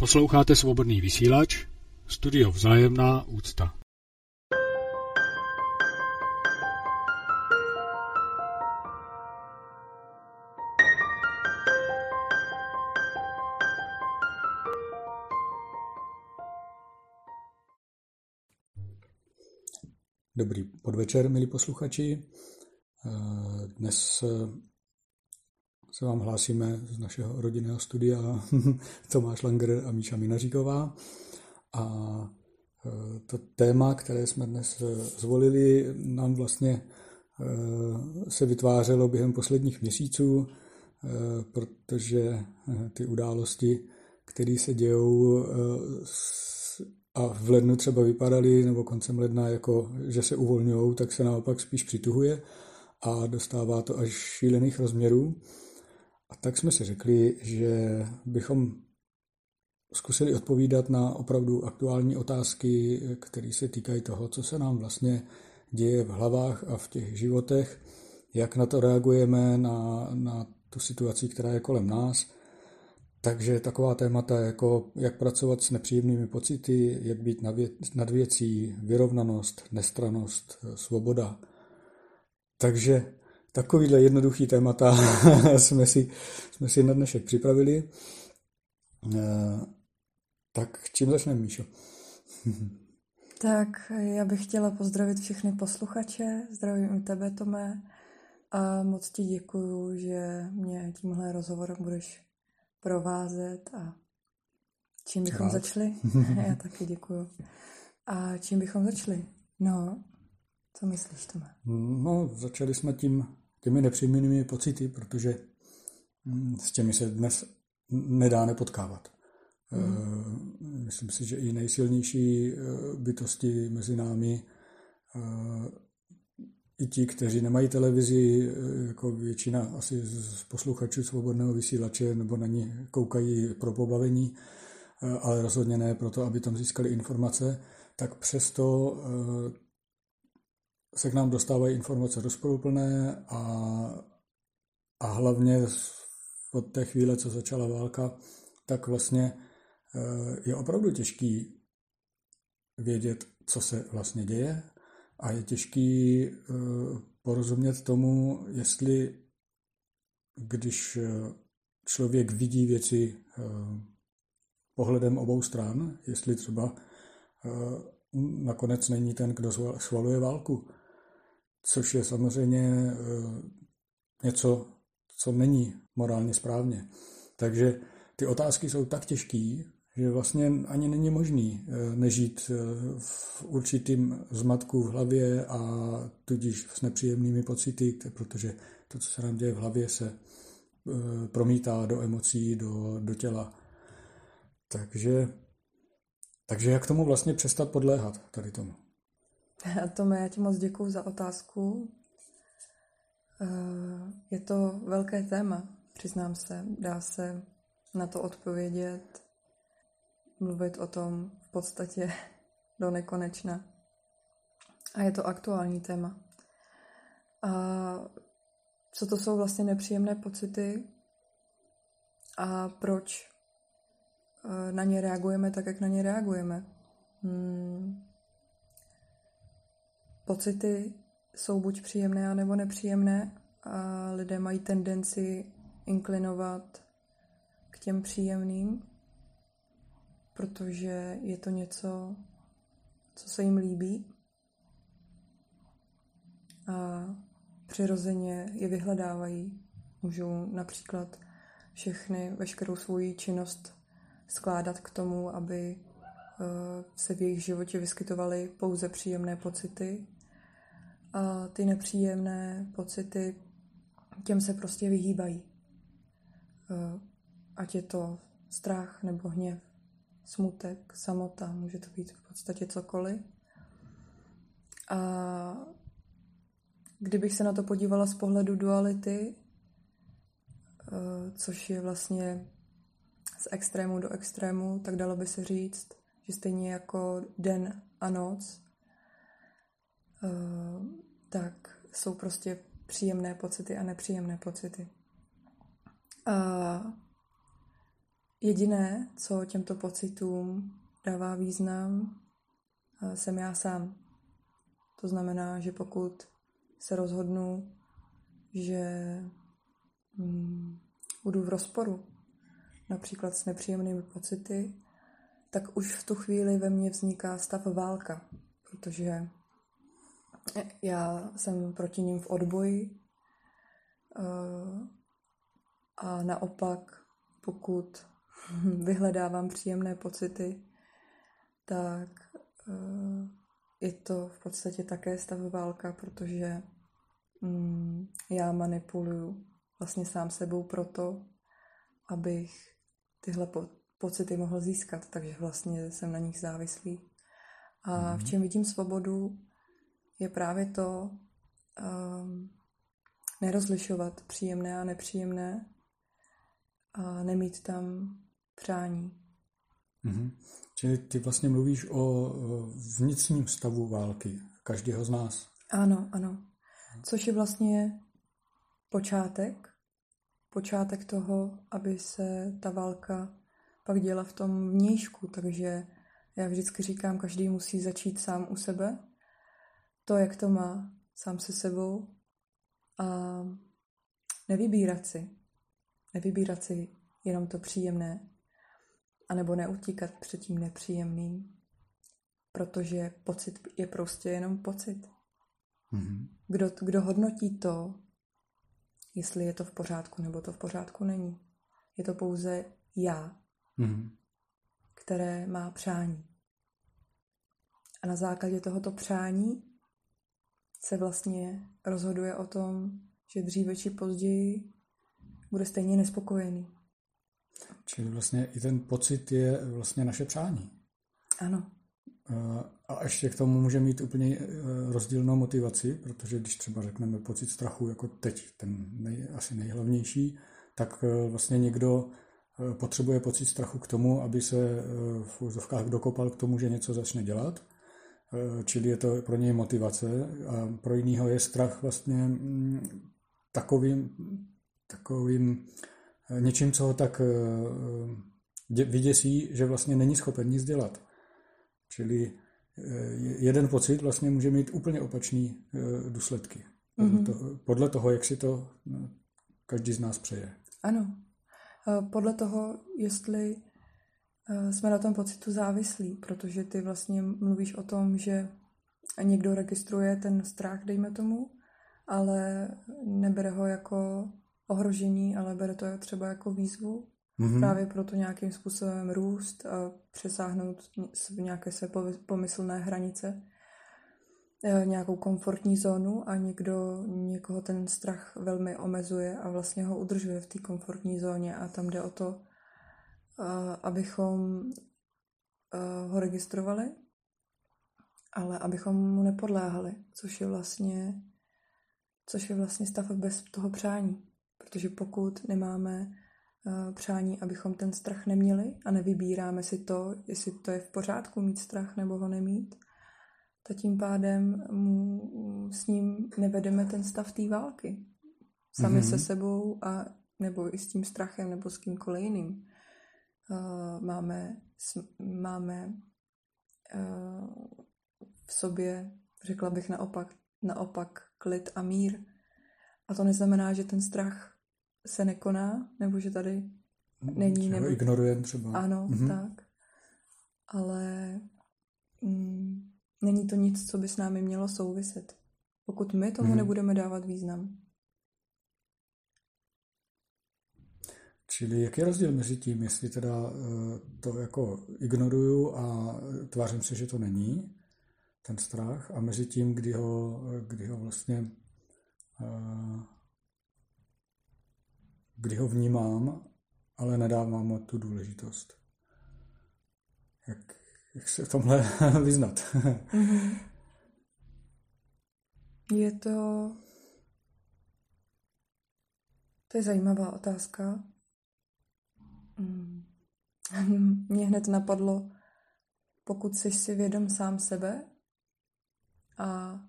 Posloucháte svobodný vysílač, studio Vzájemná úcta. Dobrý podvečer, milí posluchači. Dnes se vám hlásíme z našeho rodinného studia Tomáš Langer a Míša Minaříková. A e, to téma, které jsme dnes e, zvolili, nám vlastně e, se vytvářelo během posledních měsíců, protože ty události, které se dějou a v lednu třeba vypadaly, nebo koncem ledna, jako že se uvolňují, tak se naopak spíš přituhuje a dostává to až šílených rozměrů. A tak jsme si řekli, že bychom zkusili odpovídat na opravdu aktuální otázky, které se týkají toho, co se nám vlastně děje v hlavách a v těch životech, jak na to reagujeme, na, na tu situaci, která je kolem nás. Takže taková témata jako jak pracovat s nepříjemnými pocity, jak být nad věcí, vyrovnanost, nestranost, svoboda. Takže Takovýhle jednoduchý témata jsme si, jsme si na dnešek připravili. Eh, tak čím začneme, Míšo? tak já bych chtěla pozdravit všechny posluchače, zdravím i tebe, Tome, a moc ti děkuju, že mě tímhle rozhovorem budeš provázet a čím bychom Rád. začali? já taky děkuju. A čím bychom začali? No, co myslíš, Tome? No, začali jsme tím těmi nepříjemnými pocity, protože hm, s těmi se dnes nedá nepotkávat. Mm. Myslím si, že i nejsilnější eh, bytosti mezi námi, eh, i ti, kteří nemají televizi, jako většina asi z posluchačů svobodného vysílače, nebo na ní koukají pro pobavení, ale rozhodně ne proto, aby tam získali informace, tak přesto se k nám dostávají informace rozporuplné a, a hlavně od té chvíle, co začala válka, tak vlastně eh, je opravdu těžký vědět, co se vlastně děje a je těžký eh, porozumět tomu, jestli když eh, člověk vidí věci pohledem obou stran, jestli třeba nakonec není ten, kdo schvaluje válku což je samozřejmě eh, něco, co není morálně správně. Takže ty otázky jsou tak těžké, že vlastně ani není možný eh, nežít eh, v určitým zmatku v hlavě a tudíž s nepříjemnými pocity, protože to, co se nám děje v hlavě, se promítá do emocí, do, do těla. Takže, takže jak tomu vlastně přestat podléhat tady tomu? Tome, já ti moc děkuji za otázku. Eh, je to velké téma, přiznám se. Dá se na to odpovědět, mluvit o tom v podstatě do nekonečna. A je to aktuální téma. A co to jsou vlastně nepříjemné pocity a proč eh, na ně reagujeme tak, jak na ně reagujeme. Hmm pocity jsou buď příjemné, nebo nepříjemné a lidé mají tendenci inklinovat k těm příjemným, protože je to něco, co se jim líbí a přirozeně je vyhledávají. Můžou například všechny, veškerou svoji činnost skládat k tomu, aby eh, se v jejich životě vyskytovaly pouze příjemné pocity a ty nepříjemné pocity, těm se prostě vyhýbají. Ať je to strach nebo hněv, smutek, samota, může to být v podstatě cokoliv. A kdybych se na to podívala z pohledu duality, což je vlastně z extrému do extrému, tak dalo by se říct, že stejně jako den a noc, tak jsou prostě příjemné pocity a nepříjemné pocity. A jediné, co těmto pocitům dává význam, jsem já sám. To znamená, že pokud se rozhodnu, že hmm, budu v rozporu, například s nepříjemnými pocity, tak už v tu chvíli ve mně vzniká stav válka, protože já jsem proti ním v odboji eh, a naopak, pokud vyhledávám příjemné pocity, tak eh, je to v podstatě také stav válka, protože mm, já manipuluju vlastně sám sebou proto, abych tyhle po- pocity mohl získat, takže vlastně jsem na nich závislý. A v mhm. čem vidím svobodu, je právě to um, nerozlišovat příjemné a nepříjemné a nemít tam přání. Mm-hmm. Čili ty vlastně mluvíš o vnitřním stavu války každého z nás. Ano, ano. Což je vlastně počátek, počátek toho, aby se ta válka pak děla v tom vnějšku, takže já vždycky říkám, každý musí začít sám u sebe, to, jak to má, sám se sebou a nevybírat si. Nevybírat si jenom to příjemné, anebo neutíkat před tím nepříjemným, protože pocit je prostě jenom pocit. Mm-hmm. Kdo, kdo hodnotí to, jestli je to v pořádku nebo to v pořádku není. Je to pouze já, mm-hmm. které má přání. A na základě tohoto přání se vlastně rozhoduje o tom, že dříve či později bude stejně nespokojený. Čili vlastně i ten pocit je vlastně naše přání. Ano. A ještě k tomu může mít úplně e, rozdílnou motivaci, protože když třeba řekneme pocit strachu jako teď, ten nej, asi nejhlavnější, tak e, vlastně někdo e, potřebuje pocit strachu k tomu, aby se v úzovkách dokopal k tomu, že něco začne dělat. Čili je to pro něj motivace a pro jiného je strach vlastně mm, takovým, takovým něčím, co ho tak vyděsí, že vlastně není schopen nic dělat. Čili eh, jeden pocit vlastně může mít úplně opačný eh, důsledky. Mm-hmm. Podle toho, jak si to každý z nás přeje. Ano. Eh, podle toho, jestli jsme na tom pocitu závislí, protože ty vlastně mluvíš o tom, že někdo registruje ten strach, dejme tomu, ale nebere ho jako ohrožení, ale bere to třeba jako výzvu Mm-hmm. Právě proto nějakým způsobem růst a přesáhnout nějaké se pomyslné hranice, e, nějakou komfortní zónu a někdo, někoho ten strach velmi omezuje a vlastně ho udržuje v té komfortní zóně a tam jde o to, abychom ho registrovali, ale abychom mu nepodléhali, což je vlastně, což je vlastně stav bez toho přání. Protože pokud nemáme přání, abychom ten strach neměli a nevybíráme si to, jestli to je v pořádku mít strach nebo ho nemít, tak tím pádem mu, s ním nevedeme ten stav té války. Sami mm-hmm. se sebou a nebo i s tím strachem nebo s kýmkoliv jiným. Uh, máme máme uh, v sobě, řekla bych naopak, naopak klid a mír. A to neznamená, že ten strach se nekoná, nebo že tady není. Nebo ignorujeme třeba. Ano, mm-hmm. tak. Ale mm, není to nic, co by s námi mělo souviset. Pokud my tomu mm-hmm. nebudeme dávat význam. Čili jaký je rozdíl mezi tím, jestli teda eh, to jako ignoruju a tvářím se, že to není, ten strach, a mezi tím, kdy ho, kdy ho vlastně uh, kdy ho vnímám, ale nedávám mu tu důležitost. Jak, jak se v tomhle vyznat? mm-hmm. Je to... To je zajímavá otázka. Mm. Mě hned napadlo, pokud jsi si vědom sám sebe a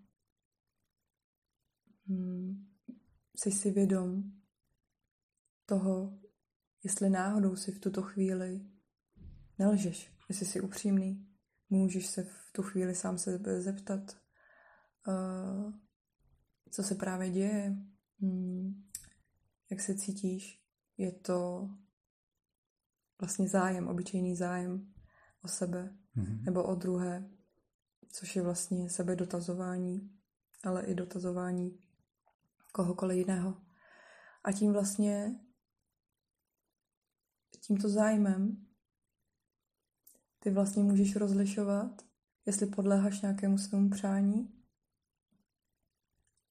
mm, jsi si vědom toho, jestli náhodou si v tuto chvíli nelžeš, jestli jsi upřímný, můžeš se v tu chvíli sám se zeptat, co se právě děje, hmm, jak se cítíš. Je to vlastně zájem, obyčejný zájem o sebe mm-hmm. nebo o druhé, což je vlastně sebe dotazování, ale i dotazování kohokoliv jiného. A tím vlastně tímto zájmem ty vlastně můžeš rozlišovat, jestli podléháš nějakému svému přání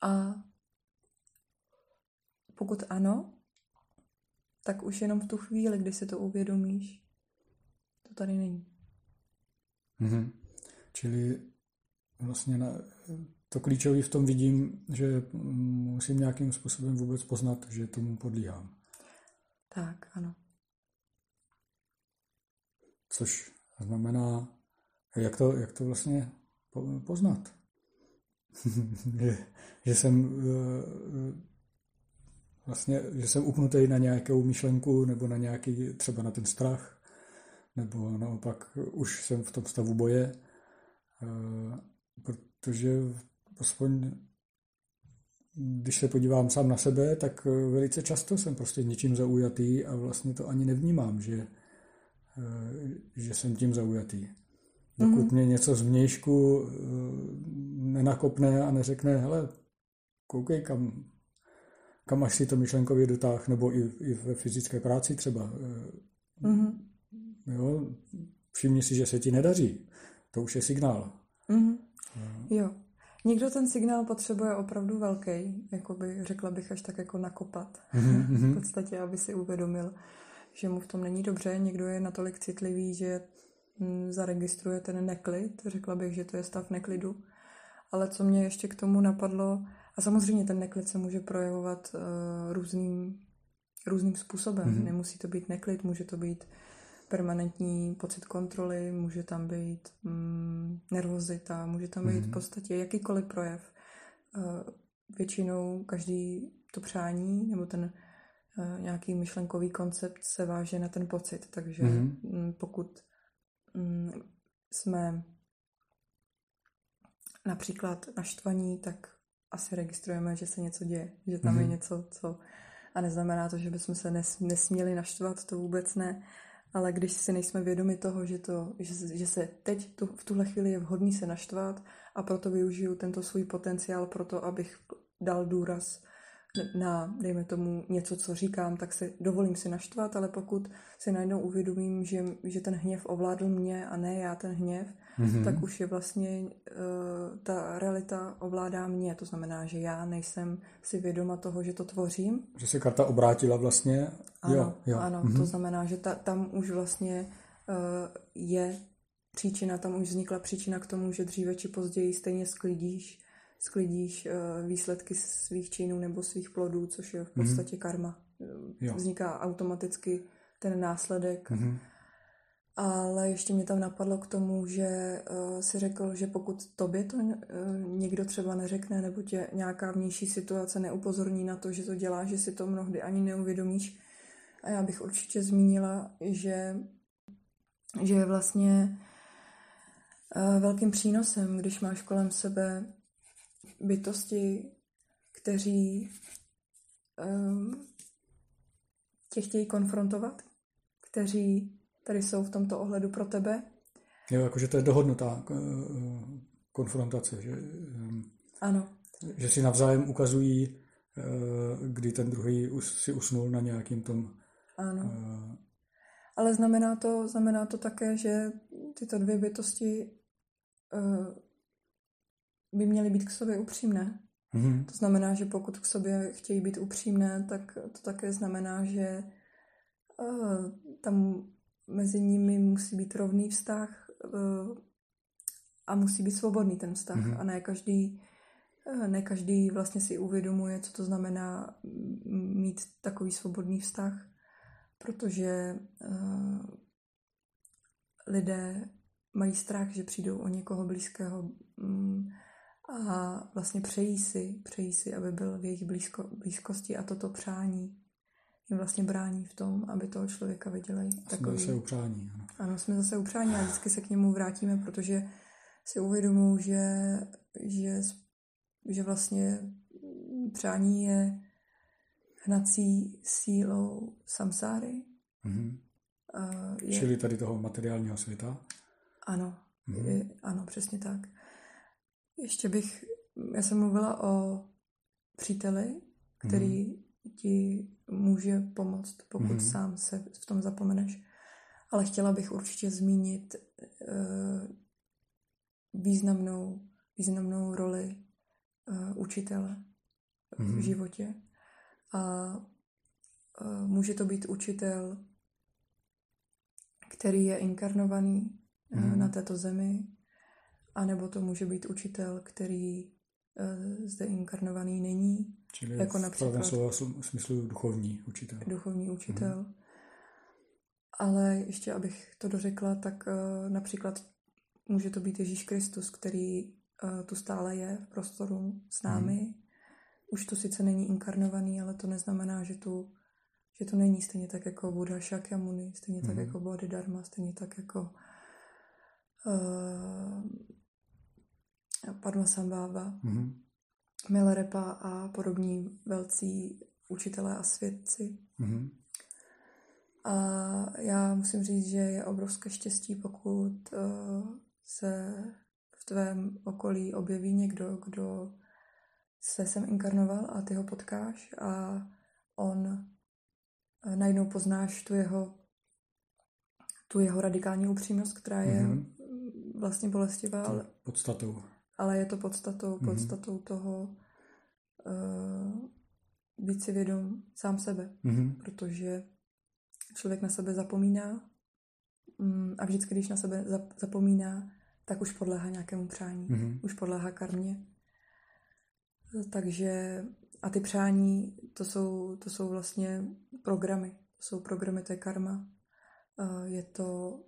a pokud ano, tak už jenom v tu chvíli, kdy si to uvědomíš, to tady není. Mm-hmm. Čili vlastně na, to klíčové v tom vidím, že musím nějakým způsobem vůbec poznat, že tomu podlíhám. Tak, ano. Což znamená, jak to, jak to vlastně poznat. že, že jsem eh, vlastně, že jsem upnutý na nějakou myšlenku nebo na nějaký, třeba na ten strach, nebo naopak už jsem v tom stavu boje, eh, protože aspoň když se podívám sám na sebe, tak eh, velice často jsem prostě něčím zaujatý a vlastně to ani nevnímám, že, eh, že jsem tím zaujatý. Dokud mm-hmm. mě něco z vnějšku nenakopne a neřekne, hele, koukej, kam, kam až si to myšlenkově dotáh, nebo i, i ve fyzické práci třeba. Mm-hmm. Jo, všimni si, že se ti nedaří. To už je signál. Mm-hmm. Jo. Někdo ten signál potřebuje opravdu velký, jako by řekla bych až tak jako nakopat. Mm-hmm. v podstatě, aby si uvědomil, že mu v tom není dobře. Někdo je natolik citlivý, že hm, zaregistruje ten neklid. Řekla bych, že to je stav neklidu. Ale co mě ještě k tomu napadlo, a samozřejmě ten neklid se může projevovat uh, různým, různým způsobem. Mm-hmm. Nemusí to být neklid, může to být permanentní pocit kontroly, může tam být mm, nervozita, může tam být mm-hmm. v podstatě jakýkoliv projev. Uh, většinou každý to přání nebo ten uh, nějaký myšlenkový koncept se váže na ten pocit, takže mm-hmm. pokud mm, jsme například naštvaní, tak asi registrujeme, že se něco děje, že tam mm-hmm. je mhm. něco, co... A neznamená to, že bychom se nes, nesměli naštvat, to vůbec ne, ale když si nejsme vědomi toho, že, to, že, že se teď tu, v tuhle chvíli je vhodný se naštvat a proto využiju tento svůj potenciál proto, abych dal důraz na, dejme tomu, něco, co říkám, tak se dovolím si naštvat, ale pokud si najednou uvědomím, že, že ten hněv ovládl mě a ne já ten hněv, mm-hmm. tak už je vlastně uh, ta realita ovládá mě. To znamená, že já nejsem si vědoma toho, že to tvořím. Že se karta obrátila vlastně. Ano, jo, jo. ano mm-hmm. to znamená, že ta, tam už vlastně uh, je příčina, tam už vznikla příčina k tomu, že dříve či později stejně sklidíš sklidíš uh, výsledky svých činů nebo svých plodů, což je v mhm. podstatě mm-hmm. karma. Jo. Vzniká automaticky ten následek. Mm-hmm. Ale ještě mě tam napadlo k tomu, že uh, si řekl, že pokud tobě to uh, někdo třeba neřekne, nebo tě nějaká vnější situace neupozorní na to, že to dělá, že si to mnohdy ani neuvědomíš. A já bych určitě zmínila, že, že je vlastně uh, velkým přínosem, když máš kolem sebe bytosti, kteří um, tě chtějí konfrontovat, kteří tady jsou v tomto ohledu pro tebe. Jo, jakože to je dohodnutá eh, konfrontace, že, ehm, ano. že si navzájem ukazují, eh, kdy ten druhý si usnul na nějakým tom. Ano. Uh, Ale znamená to, znamená to také, že tyto dvě bytosti uh, by měly být k sobě upřímné. Mm-hmm. To znamená, že pokud k sobě chtějí být upřímné, tak to také znamená, že uh, tam mezi nimi musí být rovný vztah uh, a musí být svobodný ten vztah. Mm-hmm. A ne každý, uh, ne každý vlastně si uvědomuje, co to znamená mít takový svobodný vztah, protože uh, lidé mají strach, že přijdou o někoho blízkého. Um, a vlastně přejí si, přejí si, aby byl v jejich blízko, blízkosti a toto přání jim vlastně brání v tom, aby toho člověka viděli. Jsme takový... zase upřání. Ano. ano, jsme zase upřání a vždycky se k němu vrátíme, protože si uvědomuji, že, že, že vlastně přání je hnací sílou samsáry. Mm-hmm. je... Čili tady toho materiálního světa? Ano, mm-hmm. je, ano, přesně tak. Ještě bych, já jsem mluvila o příteli, který mm-hmm. ti může pomoct, pokud mm-hmm. sám se v tom zapomeneš. Ale chtěla bych určitě zmínit uh, významnou, významnou roli uh, učitele mm-hmm. v mhm. životě. A uh, může to být učitel, který je inkarnovaný mm-hmm. na této zemi, anebo to může být učitel, který uh, zde inkarnovaný není. Čili jako například, v slova smyslu duchovní učitel. Duchovní učitel. Mm-hmm. Ale ještě, abych to dořekla, tak uh, například může to být Ježíš Kristus, který uh, tu stále je v prostoru s námi. Mm. Už to sice není inkarnovaný, ale to neznamená, že tu že to není stejně tak jako Buddha Shakyamuni, stejně mm. tak mhm. jako Bodhidharma, stejně tak jako uh, Padmasambhava, mm. Milarepa a podobní velcí učitelé a svědci. Mm. A já musím říct, že je obrovské štěstí, pokud uh, se v tvém okolí objeví někdo, kdo se sem inkarnoval a ty ho potkáš a on uh, najednou poznáš tu jeho tu jeho radikální upřímnost, která je mm-hmm. vlastně bolestivá. Ale, podstatou. Ale je to podstatou, mm-hmm. podstatou toho uh, být si vědom sám sebe. Mm-hmm. Protože člověk na sebe zapomíná um, a vždycky, když na sebe zapomíná, tak už podléhá nějakému přání, mm-hmm. už podléhá karmě. Takže a ty přání, to jsou, to jsou vlastně programy. To jsou programy, to je karma. Je to,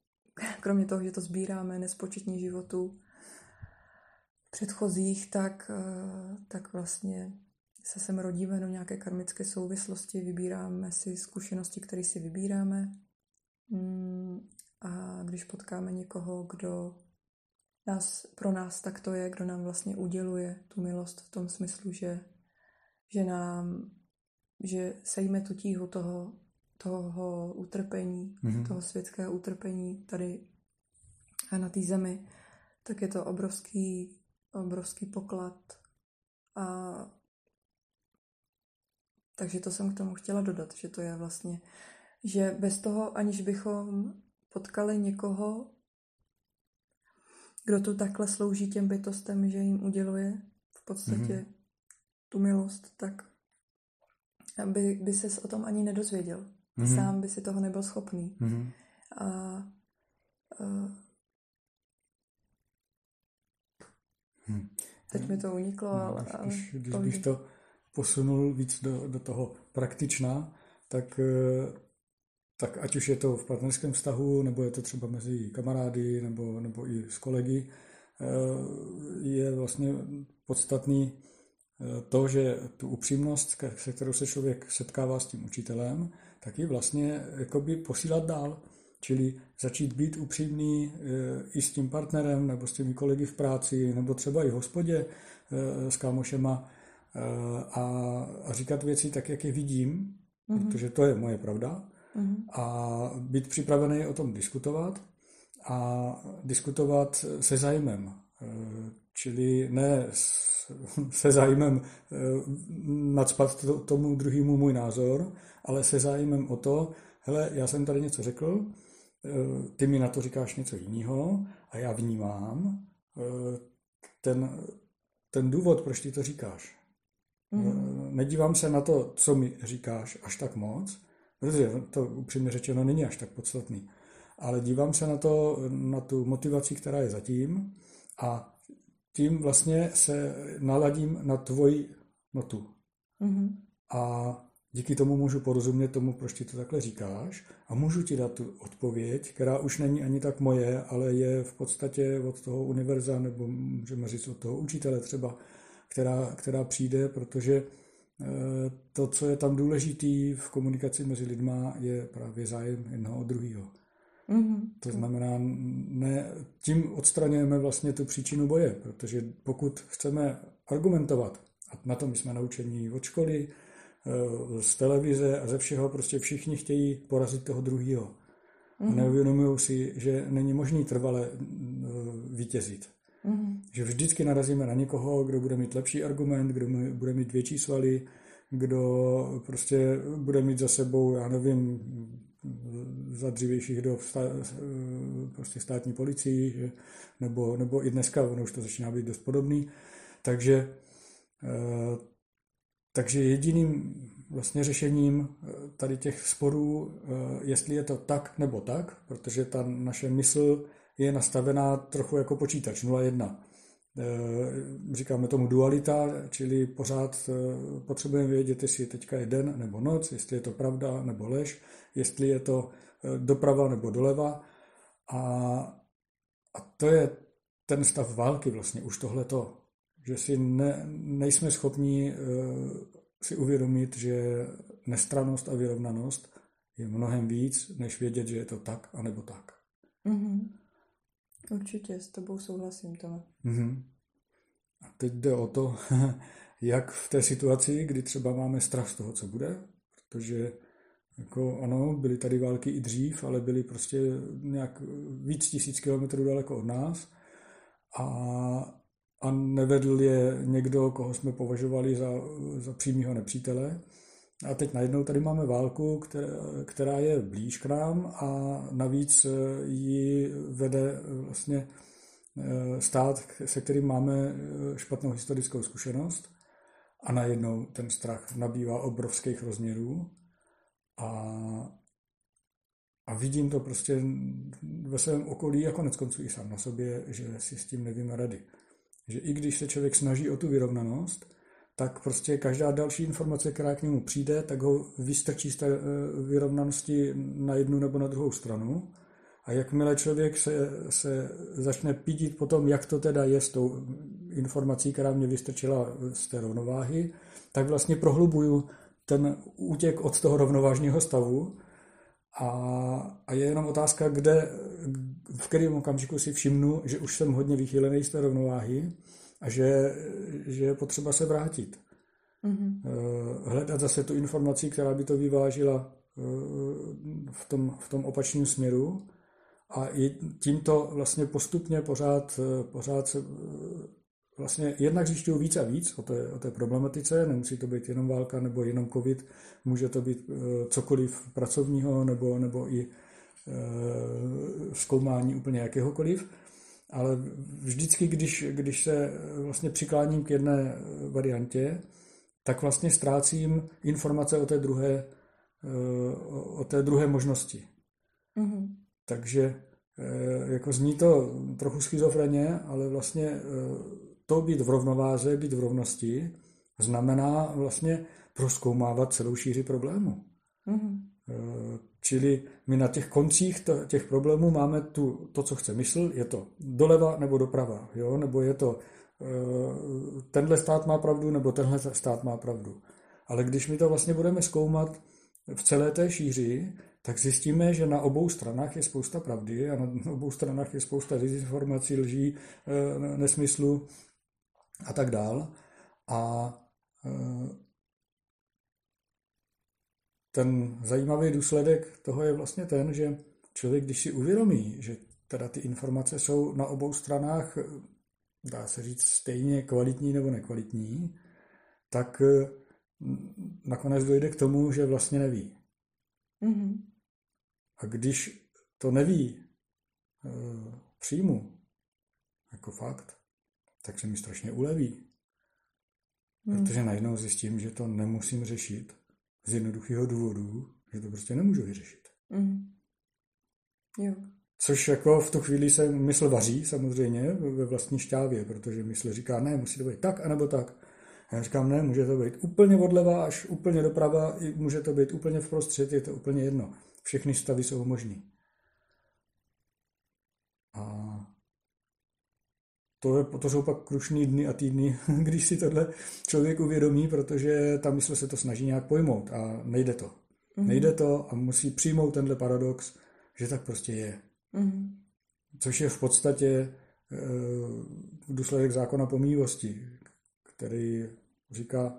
kromě toho, že to sbíráme nespočetně životů předchozích, tak, tak vlastně se sem rodíme do nějaké karmické souvislosti, vybíráme si zkušenosti, které si vybíráme. Mm, a když potkáme někoho, kdo nás, pro nás tak to je, kdo nám vlastně uděluje tu milost v tom smyslu, že, že nám, že sejme tu tíhu toho, toho utrpení, mm-hmm. toho světského utrpení tady na té zemi, tak je to obrovský, obrovský poklad. A takže to jsem k tomu chtěla dodat, že to je vlastně, že bez toho, aniž bychom potkali někoho, kdo tu takhle slouží těm bytostem, že jim uděluje v podstatě mm-hmm. tu milost, tak by, by ses o tom ani nedozvěděl. Mm-hmm. Sám by si toho nebyl schopný. Mm-hmm. A, a hmm. teď mi to uniklo, no, ale... Když, když, když bych to posunul víc do, do toho praktična, tak eh, tak ať už je to v partnerském vztahu, nebo je to třeba mezi kamarády, nebo, nebo i s kolegy, eh, je vlastně podstatný eh, to, že tu upřímnost, se kterou se člověk setkává s tím učitelem, tak ji vlastně jakoby posílat dál. Čili začít být upřímný eh, i s tím partnerem, nebo s těmi kolegy v práci, nebo třeba i v hospodě s kámošema a říkat věci tak, jak je vidím, mm-hmm. protože to je moje pravda mm-hmm. a být připravený o tom diskutovat a diskutovat se zájmem. Čili ne se zájmem nadspat tomu druhému můj názor, ale se zájmem o to, hele, já jsem tady něco řekl, ty mi na to říkáš něco jiného a já vnímám ten, ten důvod, proč ty to říkáš. Mm. Nedívám se na to, co mi říkáš až tak moc, Protože to upřímně řečeno není až tak podstatný. Ale dívám se na to, na tu motivaci, která je zatím a tím vlastně se naladím na tvoji notu. Mm-hmm. A díky tomu můžu porozumět tomu, proč ti to takhle říkáš a můžu ti dát tu odpověď, která už není ani tak moje, ale je v podstatě od toho univerza, nebo můžeme říct od toho učitele třeba, která, která přijde, protože to, co je tam důležitý v komunikaci mezi lidma, je právě zájem jednoho od druhého. Mm-hmm. To znamená, ne, tím odstraňujeme vlastně tu příčinu boje, protože pokud chceme argumentovat, a na tom jsme naučení od školy, eh, z televize a ze všeho, prostě všichni chtějí porazit toho druhého. Mm-hmm. A mhm. neuvědomují si, že není možný trvale eh, vítězit. Mm-hmm. Že vždycky narazíme na někoho, kdo bude mít lepší argument, kdo bude mít větší svaly, kdo prostě bude mít za sebou, já nevím, za dřívějších dob prostě státní policii, nebo, nebo i dneska, ono už to začíná být dost podobný. Takže, eh, takže jediným vlastně řešením eh, tady těch sporů, eh, jestli je to tak nebo tak, protože ta naše mysl je nastavená trochu jako počítač 0-1. Říkáme tomu dualita, čili pořád potřebujeme vědět, jestli teďka je den nebo noc, jestli je to pravda nebo lež, jestli je to eh, doprava nebo doleva. A, a to je ten stav války vlastně, už tohleto, že si ne, nejsme schopni uh, si uvědomit, že nestranost a vyrovnanost je mnohem víc, než vědět, že je to tak, anebo tak. Mm-hmm. Určitě, s tebou souhlasím, Tome. Mm-hmm. A teď jde o to, jak v té situaci, kdy třeba máme strach z toho, co bude, protože jako ano, byly tady války i dřív, ale byly prostě nějak víc tisíc kilometrů daleko od nás a, a nevedl je někdo, koho jsme považovali za, za přímého nepřítele. A teď najednou tady máme válku, která, která je blíž k nám a navíc ji vede vlastně eh, stát, se kterým máme eh, špatnou historickou zkušenost a najednou ten strach nabývá obrovských rozměrů a, a vidím to prostě ve svém okolí a konec konců i sám na sobě, že si s tím nevím rady. Že i když se člověk snaží o tu vyrovnanost, tak prostě každá další informace, která k němu přijde, tak ho vystrčí z té eh, vyrovnanosti na jednu nebo na druhou stranu. A jakmile člověk se, se začne pídit po tom, jak to teda je s tou informací, která mě vystrčila z té rovnováhy, tak vlastně prohlubuju ten útěk od toho rovnovážného stavu a, a je jenom otázka, kde, v kterém okamžiku si všimnu, že už jsem hodně vychýlený z té rovnováhy a že, že je potřeba se vrátit. Mm-hmm. Hledat zase tu informaci, která by to vyvážila eh, v tom, v tom opačném směru a tímto vlastně postupně pořád, eh, pořád se vlastně jednak zjišťuju víc a víc o té, o té problematice, nemusí to být jenom válka nebo jenom covid, může to být eh, cokoliv pracovního nebo, nebo i eh, zkoumání úplně jakéhokoliv, ale vždycky, když, když se vlastně přikláním k jedné variantě, tak vlastně ztrácím informace o té druhé, eh, o té druhé možnosti. Mm-hmm. Takže jako zní to trochu schizofreně, ale vlastně to být v rovnováze, být v rovnosti, znamená vlastně proskoumávat celou šíři problému. Mm-hmm. Čili my na těch koncích těch problémů máme tu, to, co chce mysl, je to doleva nebo doprava, jo? nebo je to eh, tenhle stát má pravdu, nebo tenhle stát má pravdu. Ale když my to vlastně budeme zkoumat v celé té šíři, tak zjistíme, že na obou stranách je spousta pravdy a na obou stranách je spousta dezinformací, lží, eh, nesmyslu a tak dál. A e, ten zajímavý důsledek toho je vlastně ten, že člověk, když si uvědomí, že teda ty informace jsou na obou stranách, dá se říct, stejně kvalitní nebo nekvalitní, tak e, nakonec dojde k tomu, že vlastně neví. Mm-hmm. A když to neví e, přijmu jako fakt, tak se mi strašně uleví. Hmm. Protože najednou zjistím, že to nemusím řešit z jednoduchého důvodu, že to prostě nemůžu vyřešit. Hmm. Jo. Což jako v tu chvíli se mysl vaří samozřejmě ve vlastní šťávě, protože mysl říká, ne, musí to být tak, anebo tak. A já říkám, ne, může to být úplně odleva až úplně doprava, může to být úplně v prostřed, je to úplně jedno. Všechny stavy jsou možný. A to, je, to jsou pak krušný dny a týdny, když si tohle člověk uvědomí, protože ta mysl se to snaží nějak pojmout a nejde to. Mm-hmm. Nejde to a musí přijmout tenhle paradox, že tak prostě je. Mm-hmm. Což je v podstatě e, důsledek zákona pomývosti, který říká,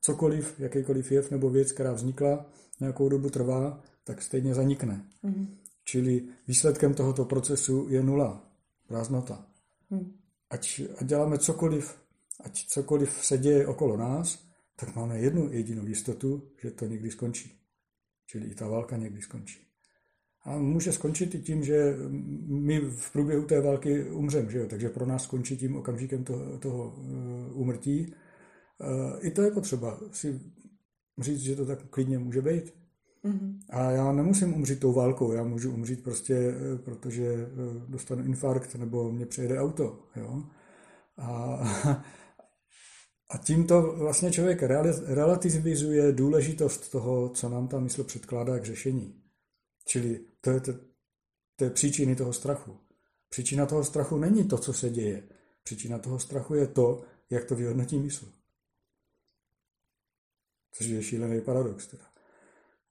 cokoliv, jakýkoliv jev nebo věc, která vznikla, nějakou dobu trvá, tak stejně zanikne. Mm-hmm. Čili výsledkem tohoto procesu je nula, prázdnota. Mm. Ať, ať děláme cokoliv, ať cokoliv se děje okolo nás, tak máme jednu jedinou jistotu, že to někdy skončí. Čili i ta válka někdy skončí. A může skončit i tím, že my v průběhu té války umřeme, že jo? takže pro nás skončí tím okamžikem toho, toho úmrtí. I to je potřeba si říct, že to tak klidně může být. Mm-hmm. A já nemusím umřít tou válkou, já můžu umřít prostě, eh, protože eh, dostanu infarkt nebo mě přejede auto. Jo? A, a tímto vlastně člověk relativizuje důležitost toho, co nám ta mysl předkládá k řešení. Čili to je, to, to je příčiny toho strachu. Příčina toho strachu není to, co se děje. Příčina toho strachu je to, jak to vyhodnotí mysl. Což je šílený paradox. Teda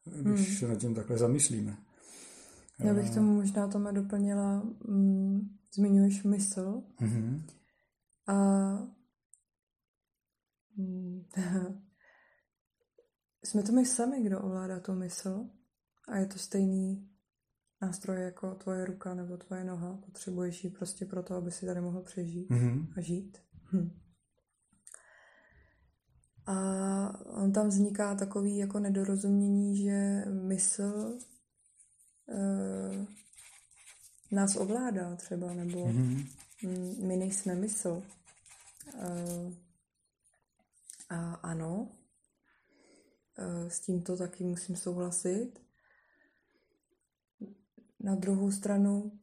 když hmm. se nad tím takhle zamyslíme. Já bych tomu možná tomu doplnila, mm, zmiňuješ mysl mm-hmm. a mm, jsme to my sami, kdo ovládá tu mysl a je to stejný nástroj jako tvoje ruka nebo tvoje noha. Potřebuješ ji prostě proto, aby si tady mohl přežít mm-hmm. a žít. Hm. A on tam vzniká takový jako nedorozumění, že mysl uh, nás ovládá třeba, nebo mm-hmm. my nejsme mysl. Uh, a ano, uh, s tímto taky musím souhlasit. Na druhou stranu,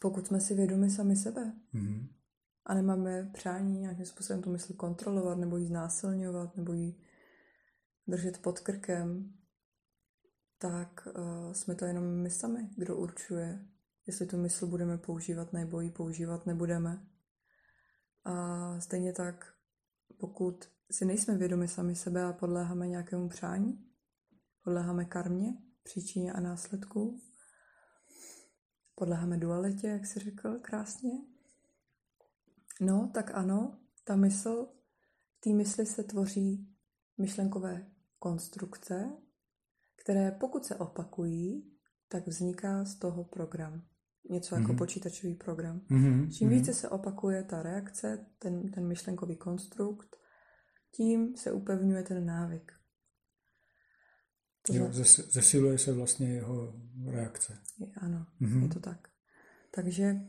pokud jsme si vědomi sami sebe, mm-hmm a nemáme přání nějakým způsobem tu mysl kontrolovat, nebo ji znásilňovat, nebo ji držet pod krkem, tak uh, jsme to jenom my sami, kdo určuje, jestli tu mysl budeme používat nebo ji používat nebudeme. A stejně tak, pokud si nejsme vědomi sami sebe a podléháme nějakému přání, podléháme karmě, příčině a následku, podléháme dualitě, jak jsi řekl krásně, No, tak ano, ta mysl, v té mysli se tvoří myšlenkové konstrukce, které pokud se opakují, tak vzniká z toho program. Něco jako mm-hmm. počítačový program. Mm-hmm. Čím mm-hmm. více se opakuje ta reakce, ten, ten myšlenkový konstrukt, tím se upevňuje ten návyk. To jo, zesiluje se vlastně jeho reakce. Je, ano, mm-hmm. je to tak. Takže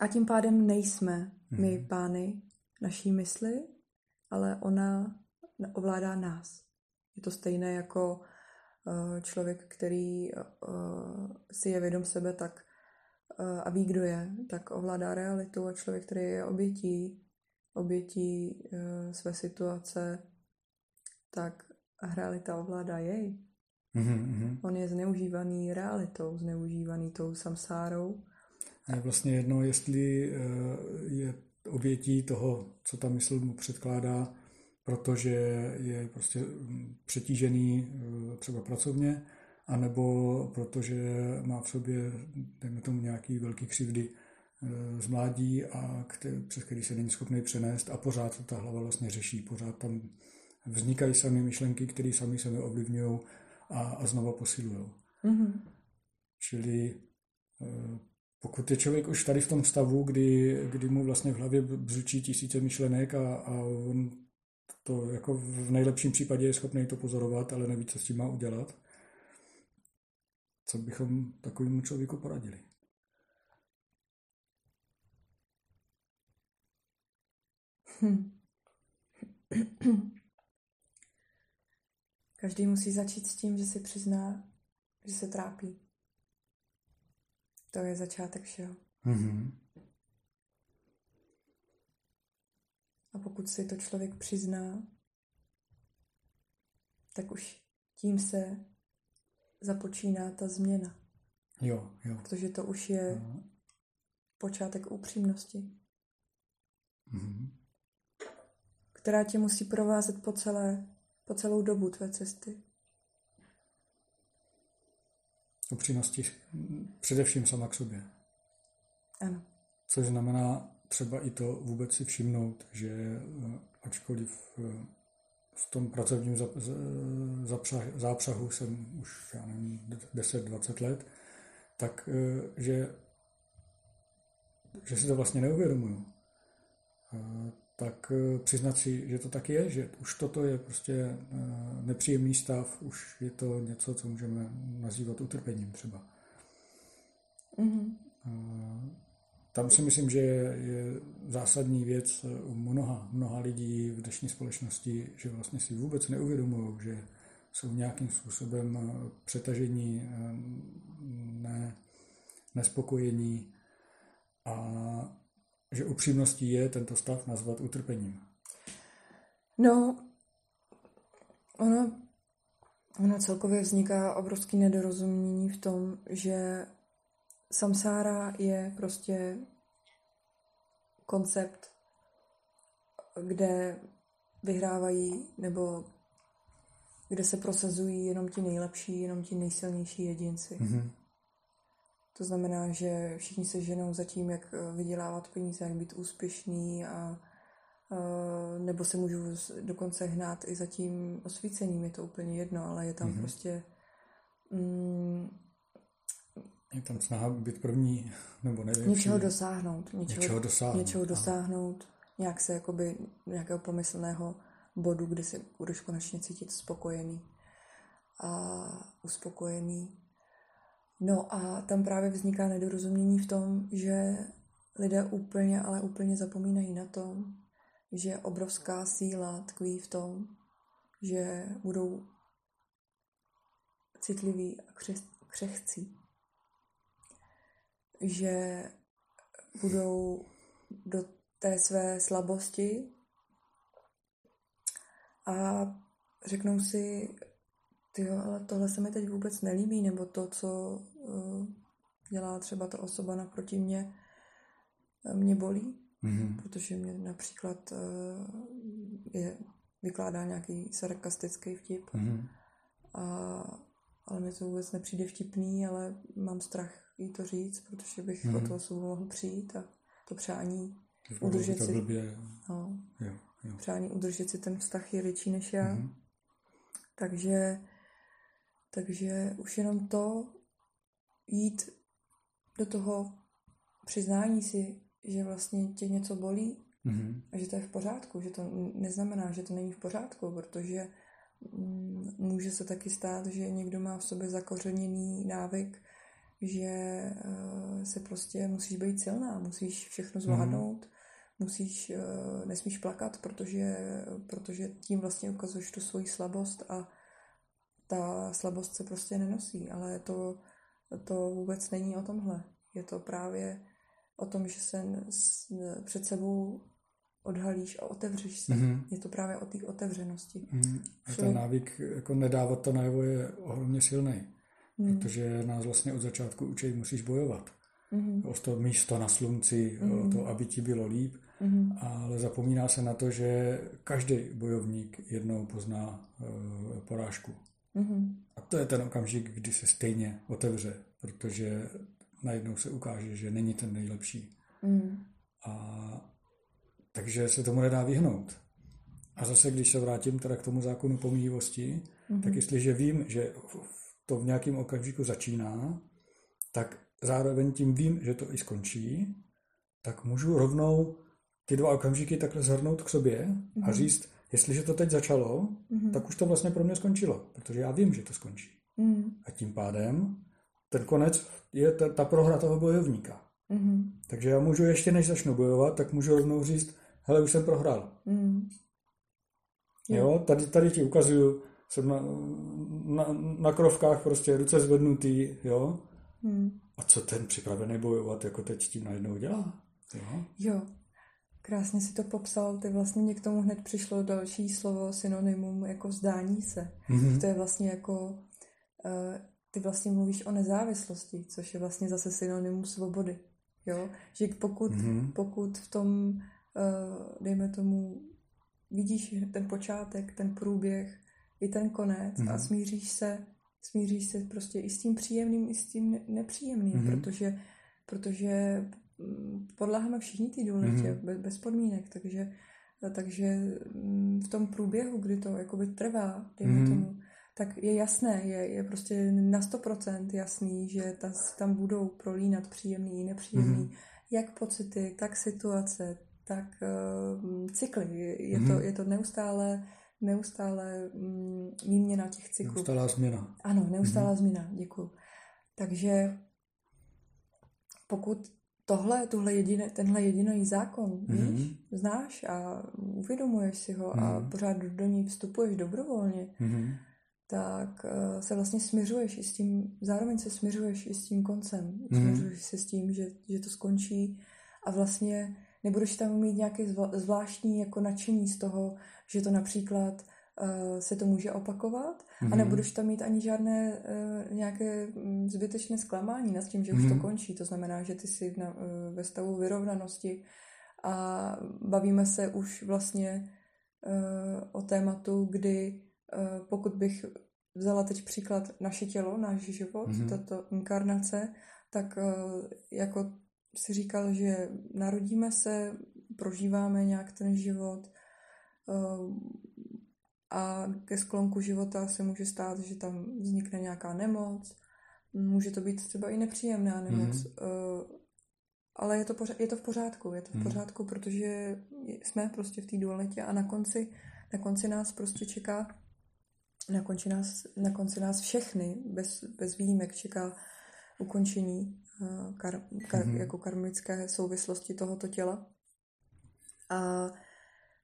a tím pádem nejsme my mhm. pány naší mysli, ale ona ovládá nás. Je to stejné jako uh, člověk, který uh, si je vědom sebe tak a ví, kdo je, tak ovládá realitu a člověk, který je obětí, obětí své situace, tak realita ovládá jej. Mm-hmm. On je zneužívaný realitou, zneužívaný tou samsárou a je vlastně jedno, jestli eh, je obětí toho, co ta mysl mu předkládá, protože je prostě mm, přetížený eh, třeba pracovně, anebo protože má v sobě, dejme tomu, nějaký velký křivdy eh, z mládí, a který, přes který se není schopný přenést a pořád ta hlava vlastně řeší, pořád tam vznikají sami myšlenky, které sami sebe ovlivňují a, a znova posilují. Mm-hmm. Čili pokud je člověk už tady v tom stavu, kdy, kdy mu vlastně v hlavě břučí tisíce myšlenek a, a on to jako v nejlepším případě je schopný to pozorovat, ale neví, co s tím má udělat, co bychom takovému člověku poradili? Hm. Každý musí začít s tím, že si přizná, že se trápí. To je začátek všeho. Mm-hmm. A pokud si to člověk přizná, tak už tím se započíná ta změna. Jo, jo. Protože to už je, uh-huh. počátek upřímnosti, Mhm. která tě musí provázet po, celé, po celou dobu tvé cesty. Upřímnosti především sama k sobě. Ano. Což znamená třeba i to vůbec si všimnout, že eh, ačkoliv eh, v tom pracovním zápřahu jsem už, já nevím, 10-20 let, tak eh, že, že si to vlastně neuvědomuju. Tak eh, přiznat si, že to tak je, že už toto je prostě eh, nepříjemný stav, už je to něco, co můžeme nazývat utrpením třeba. Mhm. Eh, Tam si myslím, že je, je zásadní věc u mnoha, mnoha lidí v dnešní společnosti, že vlastně si vůbec neuvědomují, že jsou nějakým způsobem přetažení, ne, nespokojení a že upřímností je tento stav nazvat utrpením. No, ono, ono celkově vzniká obrovský nedorozumění v tom, že samsára je prostě koncept, kde vyhrávají nebo kde se prosazují jenom ti nejlepší, jenom ti nejsilnější jedinci. Mm-hmm. To znamená, že všichni se ženou za tím, jak eh, vydělávat peníze, jak být úspěšný a eh, nebo se můžu dokonce hnát i za tím osvícením, je to úplně jedno, ale je tam Mhm. prostě mm, Je tam snaha být první, nebo nevím. něčeho dosáhnout, něčeho, Něčeho dosáhnout, něčeho dosáhnout, nějak se jakoby nějakého pomyslného bodu, kde se budeš konečně cítit spokojený a uspokojený. No a tam právě vzniká nedorozumění v tom, že lidé úplně, ale úplně zapomínají na tom, že obrovská síla tkví v tom, že budou citliví a křehcí. Že budou do té své slabosti a řeknou si, ty ale tohle se mi teď vůbec nelíbí, nebo to, co uh, dělá třeba ta osoba naproti mě, eh, mě bolí, Mm-hmm. protože mě například uh, je, vykládá nějaký sarkastický vtip, Mm-hmm. a, ale mi to vůbec nepřijde vtipný, ale mám strach jí to říct, protože bych Mhm. mm-hmm. o tu osobu mohl přijít a to přání, Udržet Udržet to si- blbě. no, Jo, jo. přání udržet si ten vztah je větší než já. Mm-hmm. Takže, takže už jenom to jít do toho přiznání si, že vlastně tě něco bolí Mm-hmm. a že to je v pořádku, že to neznamená, že to není v pořádku, protože mm, může se taky stát, že někdo má v sobě zakořeněný návyk, že eh, se prostě musíš být silná, musíš všechno zvládnout, musíš, eh, nesmíš plakat, protože, protože tím vlastně ukazuješ tu svoji slabost a ta slabost se prostě nenosí, ale to, to vůbec není o tomhle. Je to právě o tom, že se před sebou odhalíš a otevřeš se. Mhm. Je to právě o té otevřenosti. Mm. A ten návyk jako nedávat to najevo je ohromně silný, Hmm. protože nás vlastně od začátku učí, musíš bojovat. Mhm. O to místo na slunci, o Mhm. to, aby ti bylo líp, Mhm. ale zapomíná se na to, že každý bojovník jednou pozná uh, porážku. Mhm. A to je ten okamžik, kdy se stejně otevře, protože najednou se ukáže, že není ten nejlepší. Mhm. A takže se tomu nedá vyhnout. A zase, když se vrátím teda k tomu zákonu pomíjivosti, Mhm. tak jestliže vím, že to v nějakém okamžiku začíná, tak zároveň tím vím, že to i skončí, tak můžu rovnou ty dva okamžiky takhle zhrnout k sobě a říct, jestliže to teď začalo, Mhm. tak už to vlastně pro mě skončilo, protože já vím, že to skončí. Mhm. A tím pádem ten konec je ta, ta prohra toho bojovníka. Mhm. Takže já můžu ještě než začnu bojovat, tak můžu rovnou říct, hele, už jsem prohrál. Mhm. Jo, tady, tady ti ukazuju, jsem na, na, na krovkách prostě ruce zvednutý, jo. Mhm. A co ten připravený bojovat, jako teď tím najednou dělá? Jo. Jo, krásně si to popsal. Ty vlastně mě k tomu hned přišlo další slovo synonymum jako vzdání se. Mhm. To je vlastně jako, eh, ty vlastně mluvíš o nezávislosti, což je vlastně zase synonymum svobody. Jo? Že pokud, mm-hmm. pokud v tom, uh, dejme tomu, vidíš ten počátek, ten průběh, i ten konec mm-hmm. a mhm. smíříš se, smíříš se prostě i s tím příjemným, i s tím nepříjemným, mm-hmm. protože, protože podláháme všichni ty důležitě, mm-hmm. bez, bez podmínek, takže, takže mm, v tom průběhu, kdy to jakoby trvá, dejme mm-hmm. tomu, tak je jasné, je, je prostě na 100% jasný, že ta, tam budou prolínat příjemný i nepříjemný, mm-hmm. jak pocity, tak situace, tak uh, cykly. Je, je, mm-hmm. to, mhm. je to neustále neustále mm, výměna těch cyklů. Neustálá změna. Ano, neustálá mm-hmm. změna, děkuji. Takže pokud tohle, tuhle jediné, tenhle jediný zákon mm-hmm. víš, znáš a uvědomuješ si ho mm-hmm. a mhm. pořád do, ní vstupuješ dobrovolně, mm-hmm. tak uh, se vlastně směřuješ i s tím, zároveň se směřuješ i s tím koncem. Mm-hmm. Směřuješ se s tím, že, že to skončí a vlastně nebudeš tam mít nějaké zvláštní jako nadšení z toho, že to například se to může opakovat mm-hmm. a mhm. nebudeš tam mít ani žádné uh, nějaké mm, zbytečné zklamání nad tím, že mm-hmm. už to mhm. končí. To znamená, že ty jsi na, uh, ve stavu vyrovnanosti a bavíme se už vlastně uh, o tématu, kdy uh, pokud bych vzala teď příklad naše tělo, náš život, mm-hmm. tato inkarnace, tak uh, jako si říkal, že narodíme se, prožíváme nějak ten život eh, a ke sklonku života se může stát, že tam vznikne nějaká nemoc, může to být třeba i nepříjemná nemoc, mm-hmm. ale je to, pořád, je to v pořádku, je to v mm-hmm. pořádku, protože jsme prostě v té dualitě a na konci, na konci nás prostě čeká, na konci nás, na konci nás všechny, bez, bez výjimek, čeká ukončení kar, kar, mm-hmm. jako karmické souvislosti tohoto těla. A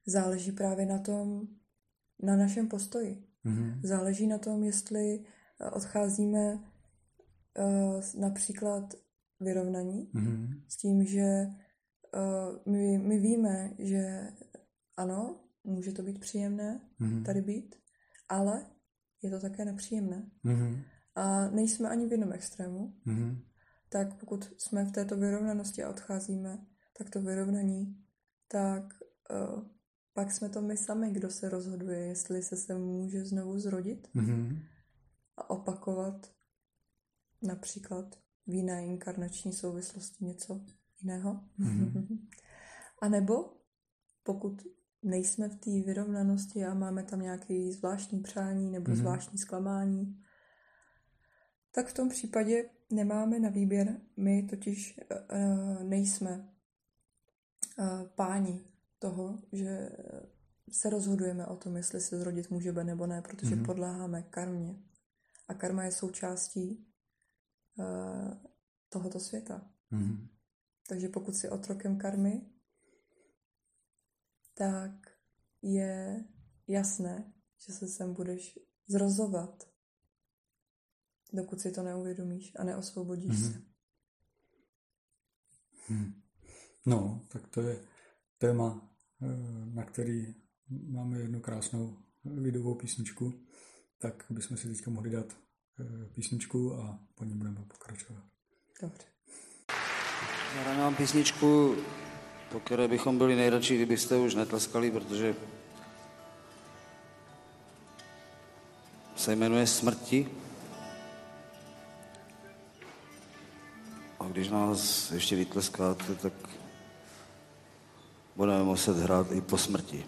záleží právě na tom, na našem postoji. Mm-hmm. Záleží na tom, jestli eh, odcházíme uh, například vyrovnaní mm-hmm. s tím, že uh, my, my víme, že ano, může to být příjemné mm-hmm. tady být, ale je to také nepříjemné. Mm-hmm. A nejsme ani v jednom extrému. Mm-hmm tak pokud jsme v této vyrovnanosti a odcházíme, tak to vyrovnaní, tak uh, pak jsme to my sami, kdo se rozhoduje, jestli se se může znovu zrodit mm-hmm. a opakovat například v jiné inkarnační souvislosti něco jiného. Mm-hmm. a nebo pokud nejsme v té vyrovnanosti a máme tam nějaké zvláštní přání nebo mm-hmm. zvláštní zklamání, tak v tom případě nemáme na výběr. My totiž uh, nejsme uh, páni toho, že se rozhodujeme o tom, jestli se zrodit můžeme nebo ne, protože mm-hmm. podléháme karmě. A karma je součástí uh, tohoto světa. Mm-hmm. Takže pokud jsi otrokem karmy, tak je jasné, že se sem budeš zrozovat dokud si to neuvědomíš a neosvobodíš mm-hmm. se. Hmm. No, tak to je téma, eh, na který máme jednu krásnou lidovou písničku, tak bychom si teďka mohli dát eh, písničku a po ní budeme pokračovat. Dobře. Zahrám vám písničku, po které bychom byli nejradši, kdybyste už netleskali, protože se jmenuje Smrti. A když nás ještě vytleskáte, tak budeme muset hrát i po smrti.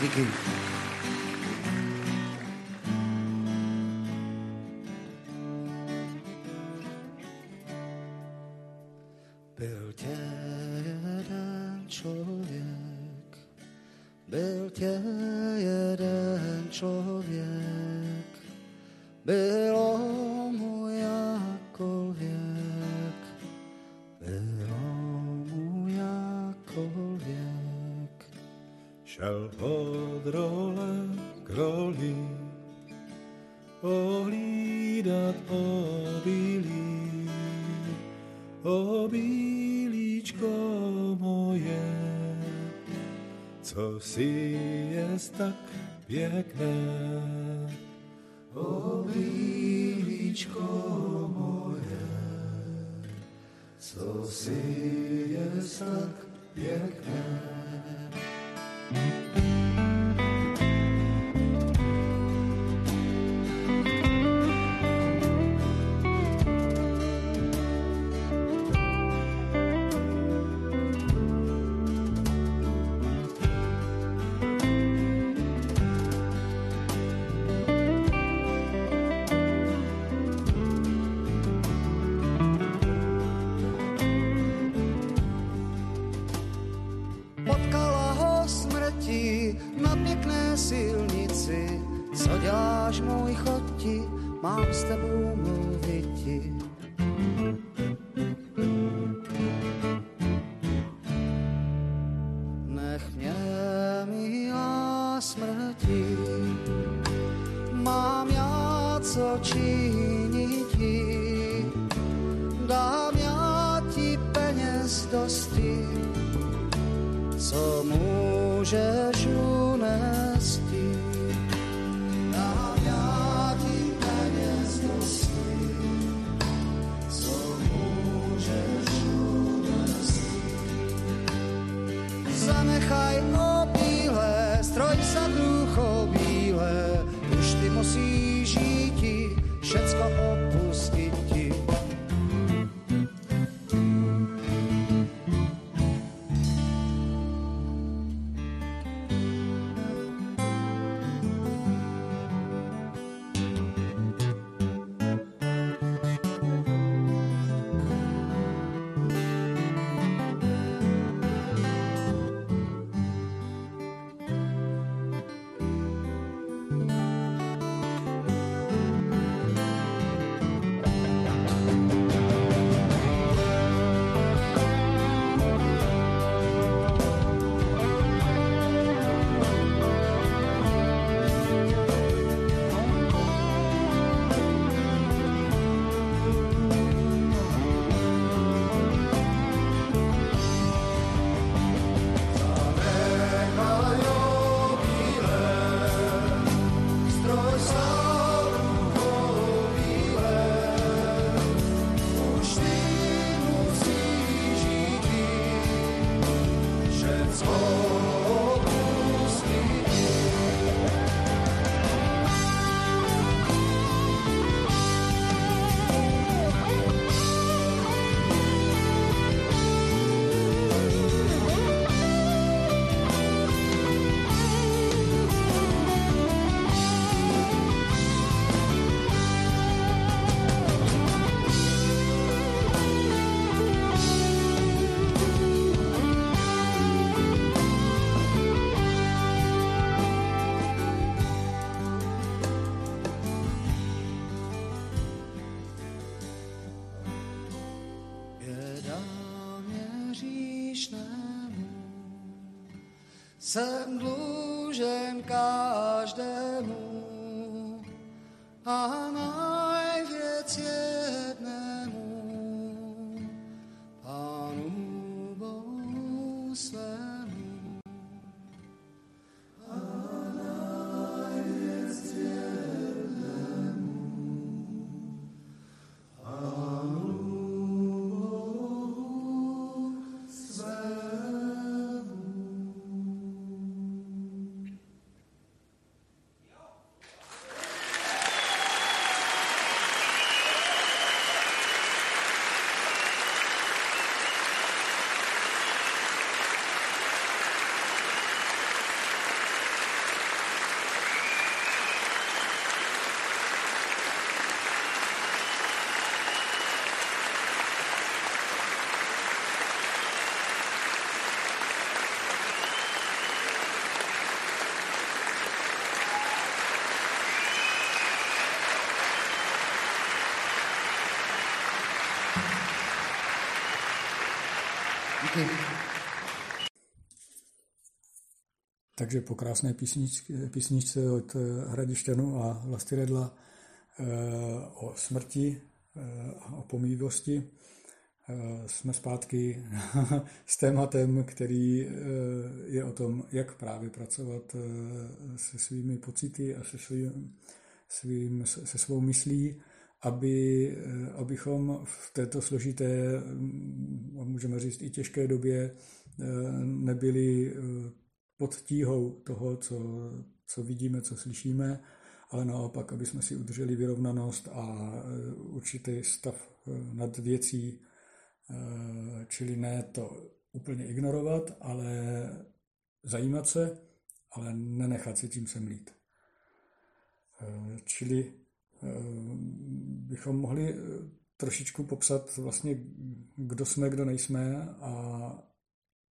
Díky. Jsem Díky. Takže po krásné písničce, písničce od Hradišťanu a Vlasty Redla eh, o smrti eh, a o pomývosti jsme zpátky s tématem, který je o tom, jak právě pracovat se svými pocity a se, svým, svým, se svou myslí, aby, abychom v této složité, můžeme říct i těžké době, nebyli pod tíhou toho, co, co vidíme, co slyšíme, ale naopak, aby jsme si udrželi vyrovnanost a určitý stav nad věcí, čili ne to úplně ignorovat, ale zajímat se, ale nenechat si tím semlít. Čili bychom mohli trošičku popsat vlastně, kdo jsme, kdo nejsme a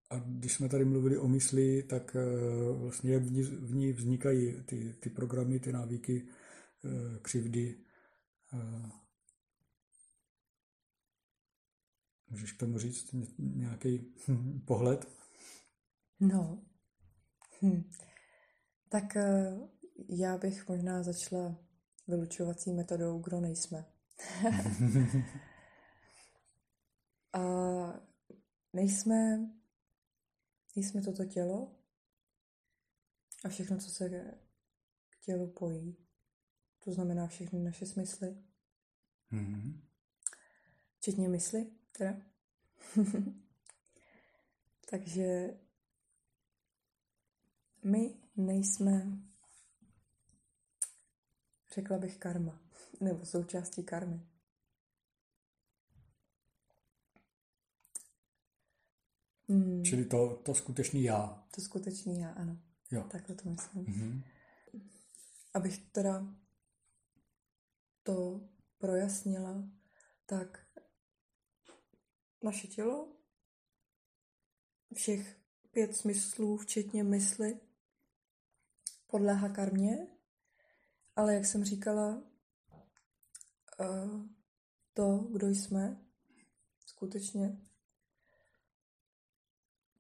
a když jsme tady mluvili o mysli, tak eh, vlastně v ní, v ní vznikají ty, ty programy, ty návyky, eh, křivdy. Eh. Můžeš k tomu říct nějaký pohled? No, hm. tak já bych možná začala vylučovací metodou, kdo nejsme. a nejsme jsme toto tělo a všechno, co se k tělu pojí. To znamená všechny naše smysly. Mm-hmm. Včetně mysli, teda. Takže my nejsme, řekla bych, karma, nebo součástí karmy. Hmm. Čili to, to skutečný já. To skutečný já, ano. Jo. Takhle to myslím. Mm-hmm. Abych teda to projasnila, tak naše tělo, všech pět smyslů, včetně mysli, podléhá karmě, ale jak jsem říkala, eh, to, kdo jsme, skutečně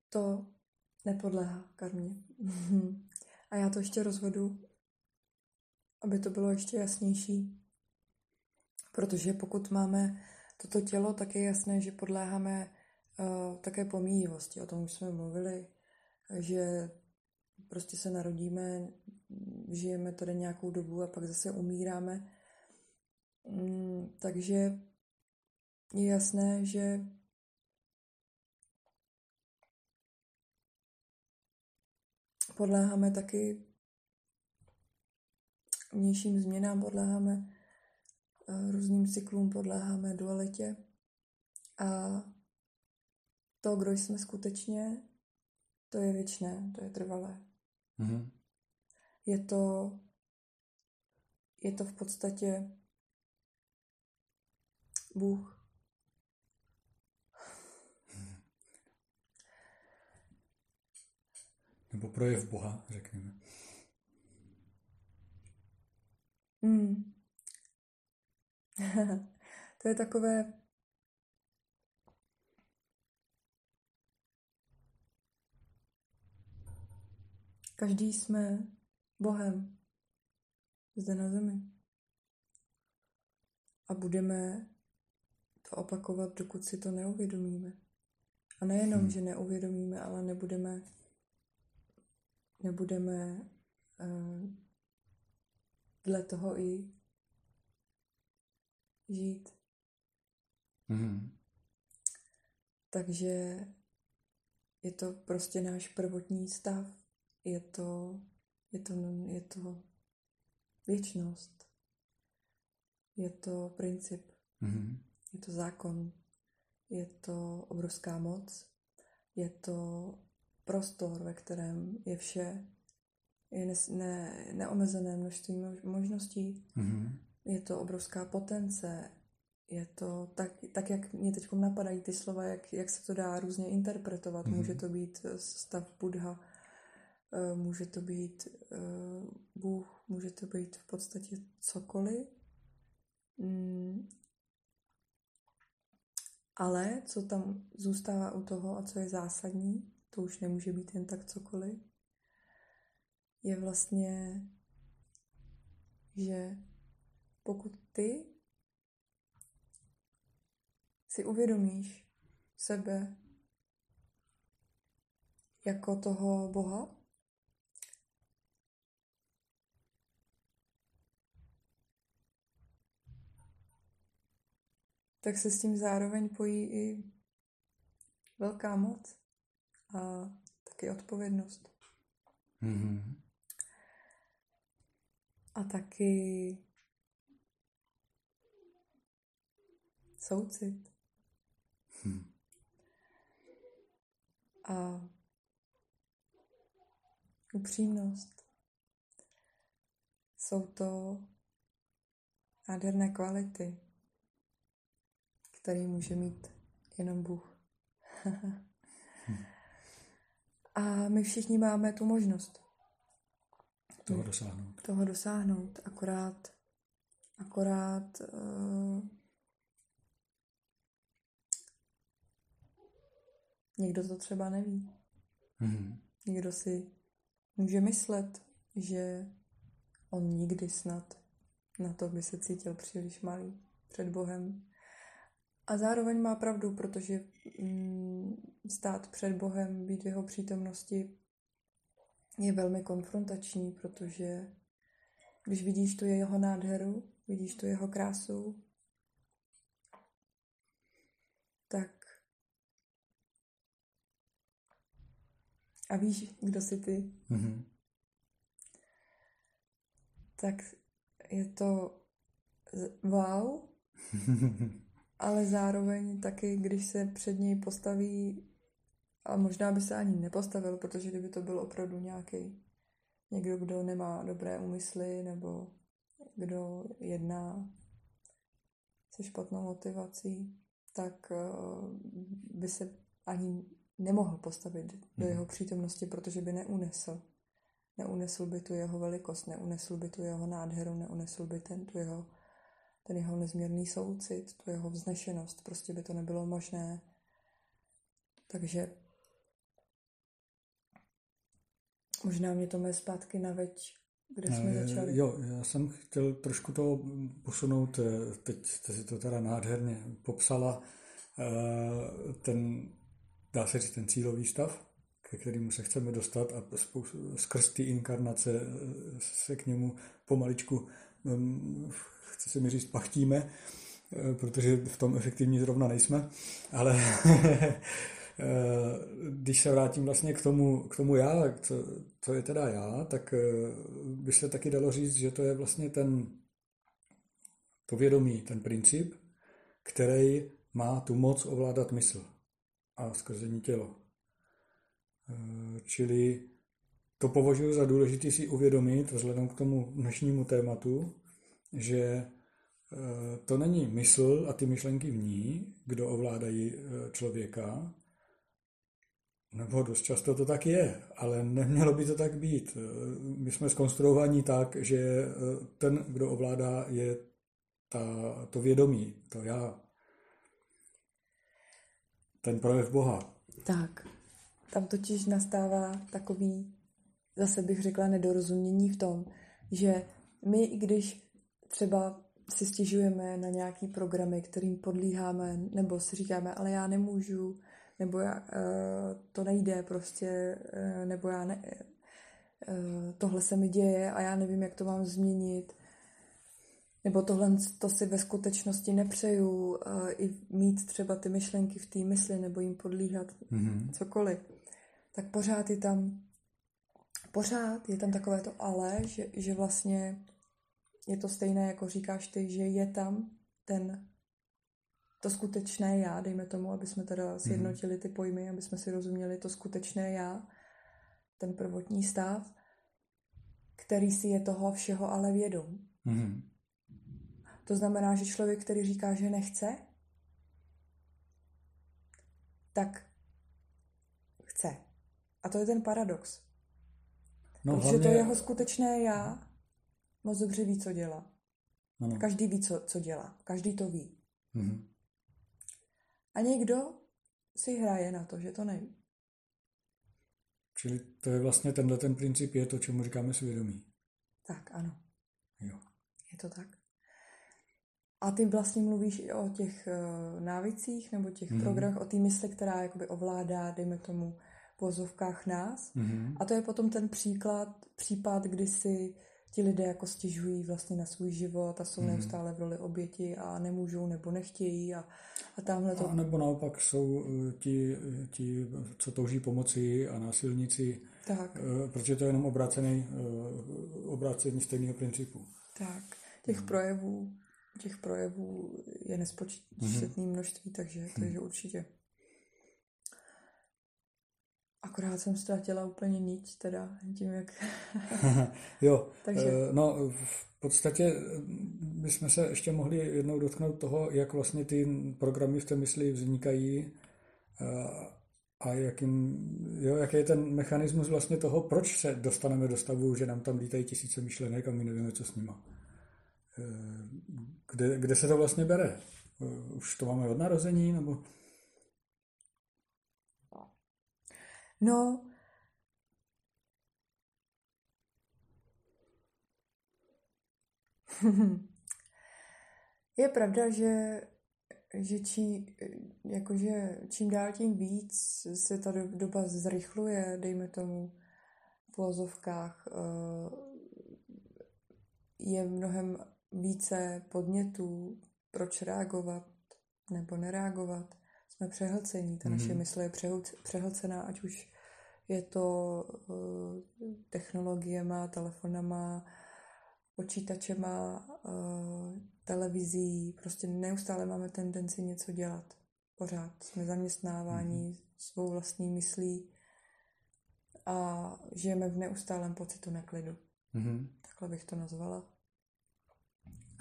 to nepodléhá karmě. A já to ještě rozvedu, aby to bylo ještě jasnější. Protože pokud máme toto tělo, tak je jasné, že podléháme uh, také pomíjivosti. O tom už jsme mluvili, že prostě se narodíme, žijeme tady nějakou dobu a pak zase umíráme. Mm, takže je jasné, že podléháme taky vnějším změnám, podléháme eh, různým cyklům, podléháme dualitě. A to, kdo jsme skutečně, to je věčné, to je trvalé. Mm-hmm. Je to je to v podstatě Bůh. Nebo projev Boha, řekněme. Hmm. to je takové Každý jsme Bohem zde na zemi. A budeme to opakovat, dokud si to neuvědomíme. A nejenom, hmm. že neuvědomíme, ale nebudeme nebudeme uh, dle toho i žít. Mm. Takže je to prostě náš prvotní stav. Je to, je to, je to věčnost. Je to princip. Mm. Je to zákon. Je to obrovská moc. Je to prostor, ve kterém je vše, je ne, ne, neomezené množství možností. Mm-hmm. Je to obrovská potence, je to tak, tak jak mě teď napadají ty slova, jak, jak se to dá různě interpretovat. Mm-hmm. Může to být stav Buddha, může to být uh, Bůh, může to být v podstatě cokoliv. Mm. Ale co tam zůstává u toho a co je zásadní, to už nemůže být jen tak cokoliv, je vlastně, že pokud ty si uvědomíš, sebe jako toho Boha? Tak se s tím zároveň pojí i velká moc a taky odpovědnost. Mm-hmm. A taky soucit. Hmm. A upřímnost. Jsou to nádherné kvality, které může mít jenom Bůh. A my všichni máme tu možnost toho dosáhnout. Toho dosáhnout, akorát, akorát uh, někdo to třeba neví. Mm-hmm. Někdo si může myslet, že on nikdy snad na to by se cítil příliš malý před Bohem. A zároveň má pravdu, protože mm, stát před Bohem, být v jeho přítomnosti, je velmi konfrontační, protože když vidíš tu jeho nádheru, vidíš tu jeho krásu, tak a víš, kdo jsi ty, mm-hmm. tak je to wow, ale zároveň taky, když se před něj postaví a možná by se ani nepostavil, protože kdyby to byl opravdu nějaký někdo, kdo nemá dobré úmysly nebo kdo jedná se špatnou motivací, tak by se ani nemohl postavit do jeho přítomnosti, protože by neunesl. Neunesl by tu jeho velikost, neunesl by tu jeho nádheru, neunesl by ten, tu jeho, ten jeho nezměrný soucit, tu jeho vznešenost. Prostě by to nebylo možné. Takže možná mě to mé zpátky na več, kde jsme začali. Jo, já jsem chtěl trošku to posunout, teď jste si to teda nádherně popsala, ten, dá se říct, ten cílový stav, ke kterému se chceme dostat a skrz ty inkarnace se k němu pomaličku, chci se mi říct, pachtíme, protože v tom efektivní zrovna nejsme, ale když se vrátím vlastně k tomu, k tomu já, co, co je teda já, tak by se taky dalo říct, že to je vlastně ten to vědomí, ten princip, který má tu moc ovládat mysl a skrze ní tělo. Čili to považuji za důležité si uvědomit vzhledem k tomu dnešnímu tématu, že to není mysl a ty myšlenky v ní, kdo ovládají člověka, nebo dost často to tak je, ale nemělo by to tak být. My jsme skonstruovaní tak, že ten, kdo ovládá, je ta, to vědomí, to já. Ten projev Boha. Tak, tam totiž nastává takový, zase bych řekla, nedorozumění v tom, že my, i když třeba si stěžujeme na nějaký programy, kterým podlíháme, nebo si říkáme, ale já nemůžu, nebo já, to nejde prostě, nebo já ne, tohle se mi děje a já nevím, jak to mám změnit, nebo tohle to si ve skutečnosti nepřeju, i mít třeba ty myšlenky v té mysli, nebo jim podlíhat mm-hmm. cokoliv, tak pořád je tam pořád je tam takové to ale, že, že vlastně je to stejné, jako říkáš ty, že je tam ten to skutečné já, dejme tomu, aby jsme teda sjednotili ty pojmy, aby jsme si rozuměli to skutečné já, ten prvotní stav, který si je toho všeho ale vědom. Mm-hmm. To znamená, že člověk, který říká, že nechce, tak chce. A to je ten paradox. No, Protože hlavně... to jeho skutečné já moc dobře ví, co dělá. Ano. Každý ví, co, co dělá. Každý to ví. Mm-hmm. A někdo si hraje na to, že to neví. Čili to je vlastně tenhle ten princip, je to, čemu říkáme svědomí. Tak, ano. Jo. Je to tak. A ty vlastně mluvíš i o těch uh, návicích nebo těch mm-hmm. programech, o té mysli, která jakoby ovládá, dejme tomu, vozovkách nás. Mm-hmm. A to je potom ten příklad, případ, kdy si ti lidé jako stěžují vlastně na svůj život a jsou mm-hmm. neustále v roli oběti a nemůžou nebo nechtějí a, a tamhle to... A nebo naopak jsou eh, ti, ti, co touží pomoci a násilníci, tak. Uh, protože to je jenom obrácený, obrácení stejného principu. Tak, těch mm. projevů těch projevů je nespočetné mm-hmm. množství, takže, mhm. takže určitě. Akorát jsem ztratila úplně niť, teda tím, jak... jo, Takže... Eh, no v podstatě eh, bychom se ještě mohli jednou dotknout toho, jak vlastně ty programy v té mysli vznikají eh, a jakým, jo, jaký je ten mechanismus vlastně toho, proč se dostaneme do stavu, že nám tam lítají tisíce myšlenek a my nevíme, co s nima. Kde, kde se to vlastně bere? Už to máme od narození, nebo... No, je pravda, že, že čí, jakože čím dál tím víc se ta doba zrychluje, dejme tomu v vozovkách, eh, je mnohem více podnětů, proč reagovat nebo nereagovat jsme přehlcení, ta naše mm-hmm. mysl je přehlcená, ať už je to uh, technologiema, telefonama, počítačema, uh, televizí, prostě neustále máme tendenci něco dělat. Pořád jsme zaměstnávání mm-hmm. svou vlastní myslí a žijeme v neustálém pocitu neklidu. Mm-hmm. Takhle bych to nazvala.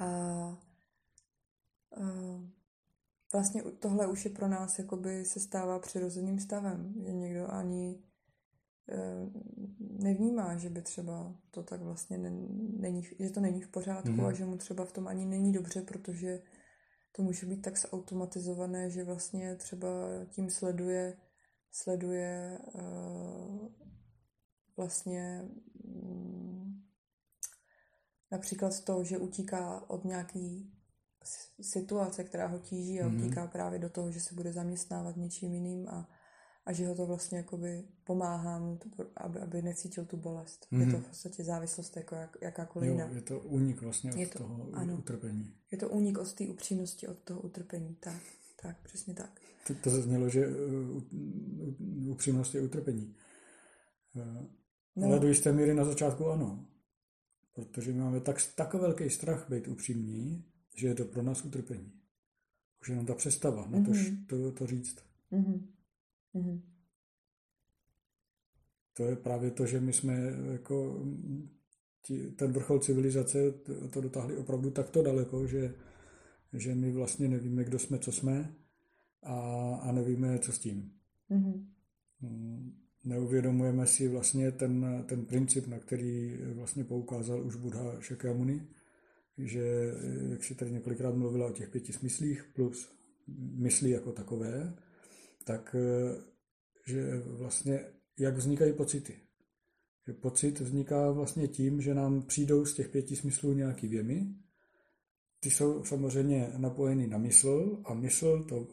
A uh, vlastně tohle už je pro nás, jakoby se stává přirozeným stavem, že někdo ani e, nevnímá, že by třeba to tak vlastně není, že to není v pořádku mm-hmm. a že mu třeba v tom ani není dobře, protože to může být tak zautomatizované, že vlastně třeba tím sleduje sleduje uh, vlastně um, například to, že utíká od nějaký situace, která ho tíží a mm-hmm. právě do toho, že se bude zaměstnávat něčím jiným a, a že ho to vlastně jakoby pomáhá mu, to, aby, aby necítil tu bolest. Mm-hmm. Je to mhm. v podstatě závislost jako jak, jakákoliv jiná. Je to únik vlastně od je to, toho ano, utrpení. Je to únik od té upřímnosti, od toho utrpení. Tak, tak, přesně tak. To, to zaznělo, že uh, upřímnost je utrpení. Uh, no. Ale do jisté míry na začátku ano. Protože máme tak, tak velký strach být upřímní, že je to pro nás utrpení. Už jenom ta přestava na to, mm-hmm. to, to říct. Mm-hmm. To je právě to, že my jsme jako ti, ten vrchol civilizace to, to dotáhli opravdu takto daleko, že, že my vlastně nevíme, kdo jsme, co jsme a, a nevíme, co s tím. Mm-hmm. Neuvědomujeme si vlastně ten, ten princip, na který vlastně poukázal už Buddha Shakyamuni, že, jak si tady několikrát mluvila o těch pěti smyslích plus mysli jako takové, tak že vlastně jak vznikají pocity. Že pocit vzniká vlastně tím, že nám přijdou z těch pěti smyslů nějaký věmy. Ty jsou samozřejmě napojeny na mysl a mysl to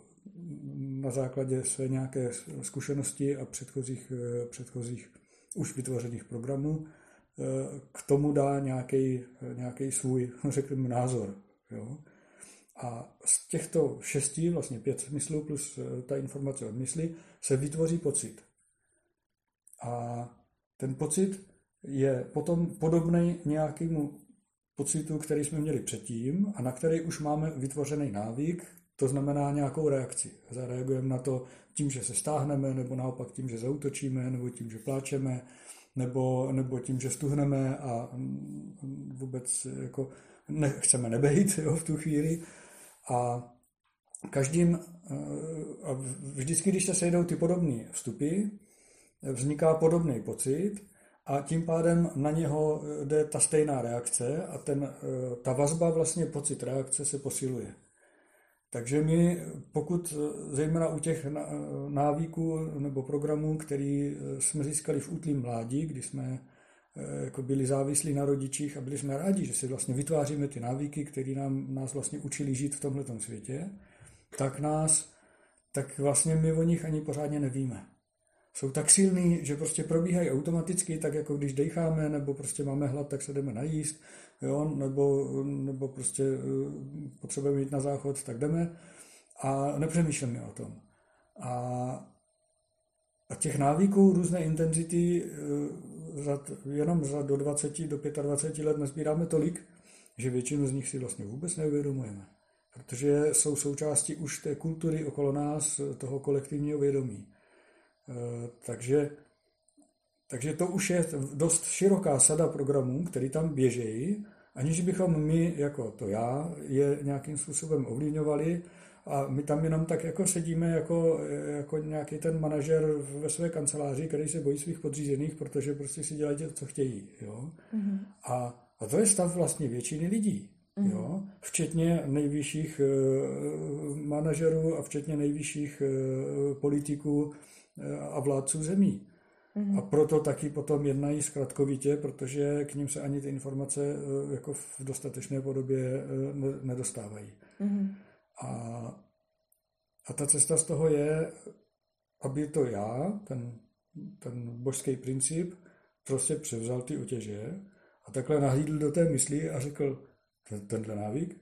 na základě své nějaké zkušenosti a předchozích, předchozích už vytvořených programů k tomu dá nějaký, svůj, řekněme, názor. Jo? A z těchto šesti, vlastně pět smyslů plus eh, ta informace od mysli, se vytvoří pocit. A ten pocit je potom podobný nějakému pocitu, který jsme měli předtím a na který už máme vytvořený návyk, to znamená nějakou reakci. Zareagujeme na to tím, že se stáhneme, nebo naopak tím, že zautočíme, nebo tím, že pláčeme, nebo, nebo tím, že stuhneme a vůbec jako nechceme nebejt jo, v tu chvíli. A každým, a vždycky, když se sejdou ty podobné vstupy, vzniká podobný pocit a tím pádem na něho jde ta stejná reakce a ten, ta vazba, vlastně pocit reakce se posiluje. Takže my, pokud zejména u těch návyků nebo programů, který jsme získali v útlým mládí, kdy jsme jako byli závislí na rodičích a byli jsme rádi, že si vlastně vytváříme ty návyky, které nám, nás vlastně učili žít v tomhle světě, tak nás, tak vlastně my o nich ani pořádně nevíme. Jsou tak silný, že prostě probíhají automaticky, tak jako když decháme, nebo prostě máme hlad, tak se jdeme najíst, jo, nebo, nebo prostě eh, potřebujeme jít na záchod, tak jdeme a nepřemýšlíme o tom. A, a těch návyků různé intenzity eh, jenom za do 20, do 25 let nezbíráme tolik, že většinu z nich si vlastně vůbec neuvědomujeme. Protože jsou součástí už té kultury okolo nás, toho kolektivního vědomí. Eh, takže, takže to už je dost široká sada programů, které tam běžejí, aniž bychom my, jako to já, je nějakým způsobem ovlivňovali a my tam jenom tak jako sedíme jako, jako nějaký ten manažer ve své kanceláři, který se bojí svých podřízených, protože prostě si dělají to, co chtějí. Jo? Mm-hmm. A, a to je stav vlastně většiny lidí. Mm-hmm. Jo? Včetně nejvyšších uh, manažerů a včetně nejvyšších uh, politiků uh, a vládců zemí. Mm-hmm. A proto taky potom jednají zkratkovitě, protože k ním se ani ty informace uh, jako v dostatečné podobě uh, nedostávají. Mm-hmm. A, a ta cesta z toho je, aby to já, ten, ten božský princip, prostě převzal ty otěže a takhle nahlídl do té mysli a řekl, ten, tenhle návyk,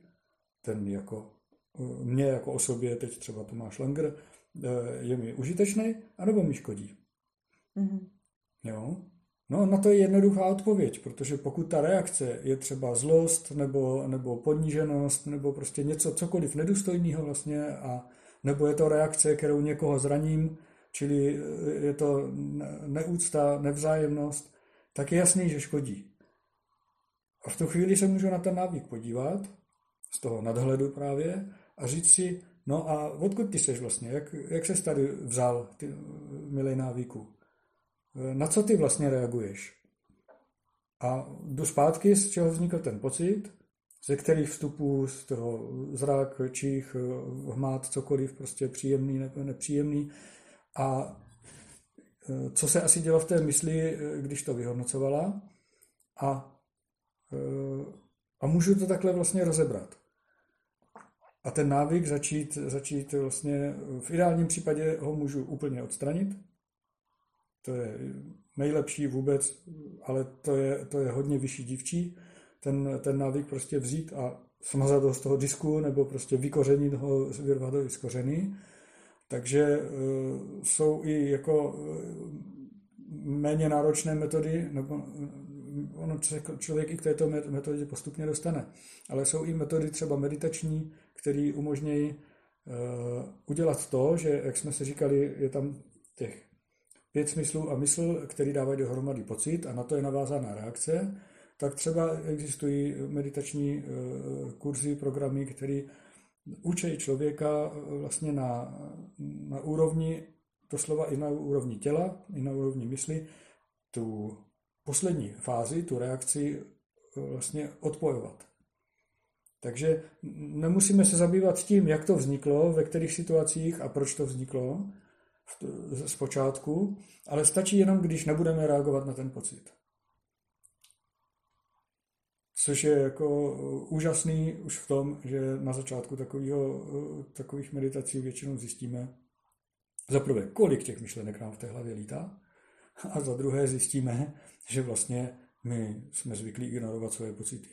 ten jako mě jako osobě, teď třeba Tomáš Langer, eh, je mi užitečný, anebo mi škodí. Mm-hmm. Jo? No, na to je jednoduchá odpověď, protože pokud ta reakce je třeba zlost nebo, nebo poníženost nebo prostě něco, cokoliv nedůstojného vlastně a nebo je to reakce, kterou někoho zraním, čili je to neúcta, nevzájemnost, tak je jasný, že škodí. A v tu chvíli se můžu na ten návyk podívat, z toho nadhledu právě, a říct si, no a odkud ty seš vlastně, jak, jak se tady vzal, ty milej návyku? Na co ty vlastně reaguješ. A jdu zpátky, z čeho vznikl ten pocit, ze kterých vstupů, z toho zrak, čích, hmát, cokoliv, prostě příjemný nebo nepříjemný. A e, co se asi dělo v té mysli, když to vyhodnocovala. A, a můžu to takhle vlastně rozebrat. A ten návyk začít, začít vlastně, v ideálním případě ho můžu úplně odstranit, to je nejlepší vůbec, ale to je, to je hodně vyšší dívčí, ten, ten návyk prostě vzít a smazat ho z toho disku nebo prostě vykořenit ho, vyrvat ho z kořeny. Takže uh, jsou i jako uh, méně náročné metody, nebo ono se člověk i k této metodě postupně dostane. Ale jsou i metody třeba meditační, které umožňují udělat to, že, jak jsme si říkali, je tam těch pět smyslů a mysl, který dávají dohromady pocit a na to je navázaná reakce, tak třeba existují meditační eh, kurzy, programy, které učí člověka eh, vlastně na, na úrovni, doslova i na úrovni těla, i na úrovni mysli, tu poslední fázi, tu reakci eh, vlastně odpojovat. Takže nemusíme se zabývat tím, jak to vzniklo, ve kterých situacích a proč to vzniklo, z počátku, ale stačí jenom, když nebudeme reagovat na ten pocit. Což je jako úžasný už v tom, že na začátku takovýho, takových meditací většinou zjistíme, za prvé, kolik těch myšlenek nám v té hlavě lítá, a za druhé zjistíme, že vlastně my jsme zvyklí ignorovat svoje pocity.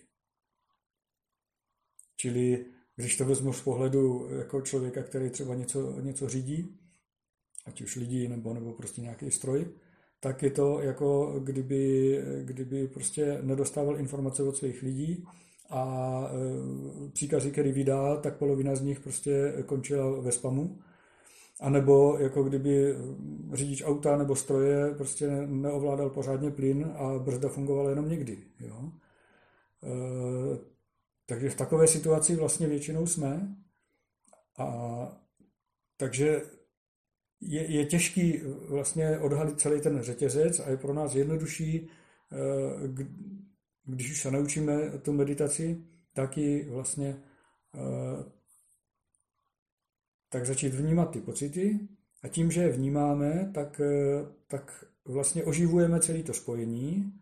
Čili když to vezmu z pohledu jako člověka, který třeba něco, něco řídí, ať už lidi nebo, nebo prostě nějaký stroj, tak je to jako kdyby, kdyby prostě nedostával informace od svých lidí a e, příkazy, který vydá, tak polovina z nich prostě končila ve spamu. A nebo jako kdyby řidič auta nebo stroje prostě neovládal pořádně plyn a brzda fungovala jenom někdy. Jo? E, takže v takové situaci vlastně většinou jsme. A takže je, je těžký eh, vlastně odhalit celý ten řetězec a je pro nás jednodušší, eh, když už se naučíme tu meditaci, tak ji vlastně eh, tak začít vnímat ty pocity a tím, že je vnímáme, tak, tak vlastně oživujeme celé to spojení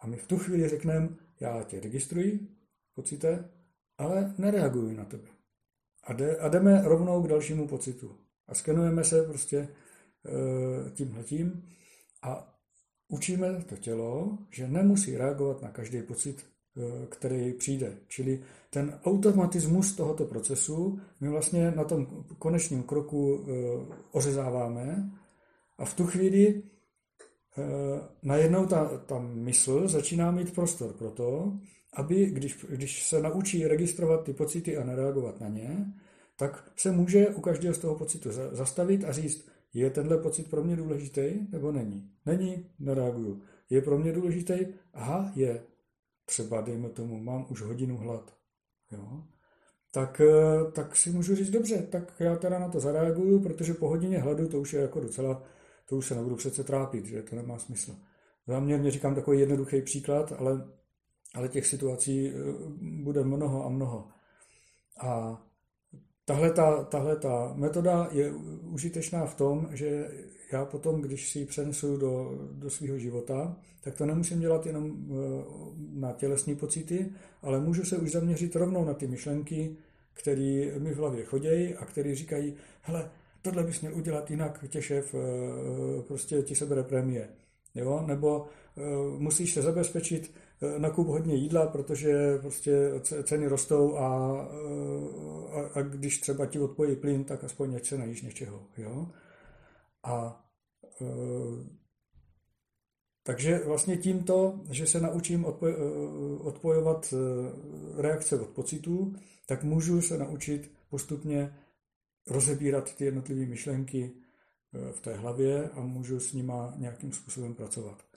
A my v tu chvíli řekneme, já tě registruji, pocite, ale nereaguji na tebe. A, jde, a jdeme rovnou k dalšímu pocitu. A skenujeme se prostě e, tímhletím a učíme to tělo, že nemusí reagovat na každý pocit, e, který přijde. Čili ten automatismus tohoto procesu my vlastně na tom konečném kroku e, ořezáváme a v tu chvíli najednou ta, ta mysl začíná mít prostor pro to, aby, když, když se naučí registrovat ty pocity a nereagovat na ně, tak se může u každého z toho pocitu zastavit a říct, je tenhle pocit pro mě důležitý nebo není? Není, nereaguju. Je pro mě důležitý? Aha, je. Třeba, dejme tomu, mám už hodinu hlad. Jo? Tak, eh, tak si můžu říct, dobře, tak já teda na to zareaguju, protože po hodině hladu to už je jako docela, to už se nebudu přece trápit, že to nemá smysl. Záměrně říkám takový jednoduchý příklad, ale, ale těch situací eh, bude mnoho a mnoho. A Tahle ta, tahle ta metoda je užitečná v tom, že já potom, když si ji přenesu do, do svého života, tak to nemusím dělat jenom eh, na tělesní pocity, ale můžu se už zaměřit rovnou na ty myšlenky, které mi v hlavě chodějí a které říkají, hele, tohle bys měl udělat jinak, tě šéf eh, prostě ti sebere prémie. Jo? Nebo eh, musíš se zabezpečit nakup hodně jídla, protože prostě ceny rostou a, a, a když třeba ti odpojí plyn, tak aspoň ať se najíš něčeho. Jo? A e, takže vlastně tímto, že se naučím odpoj, odpojovat reakce od pocitů, tak můžu se naučit postupně rozebírat ty jednotlivé myšlenky v té hlavě a můžu s nima nějakým způsobem pracovat.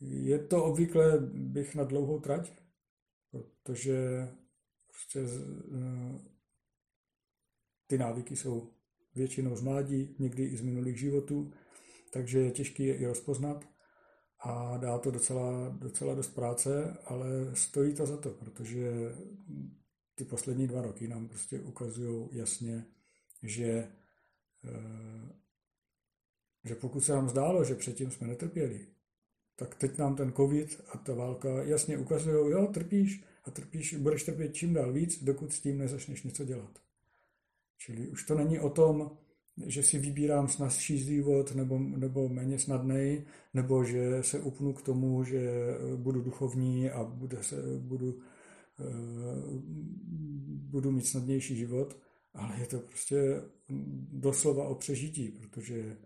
Je to obvykle bych na dlouhou trať, protože prostě eh, ty návyky jsou většinou z mládí, někdy i z minulých životů, takže je těžké je i rozpoznat a dá to docela, docela dost práce, ale stojí to za to, protože ty poslední dva roky nám prostě ukazují jasně, že, eh, že pokud se nám zdálo, že předtím jsme netrpěli, tak teď nám ten covid a ta válka jasně ukazují, jo, trpíš a trpíš, budeš trpět čím dál víc, dokud s tím nezačneš něco dělat. Čili už to není o tom, že si vybírám snazší život nebo, nebo méně snadný, nebo že se upnu k tomu, že budu duchovní a bude se, budu, uh, budu mít snadnější život, ale je to prostě doslova o přežití, protože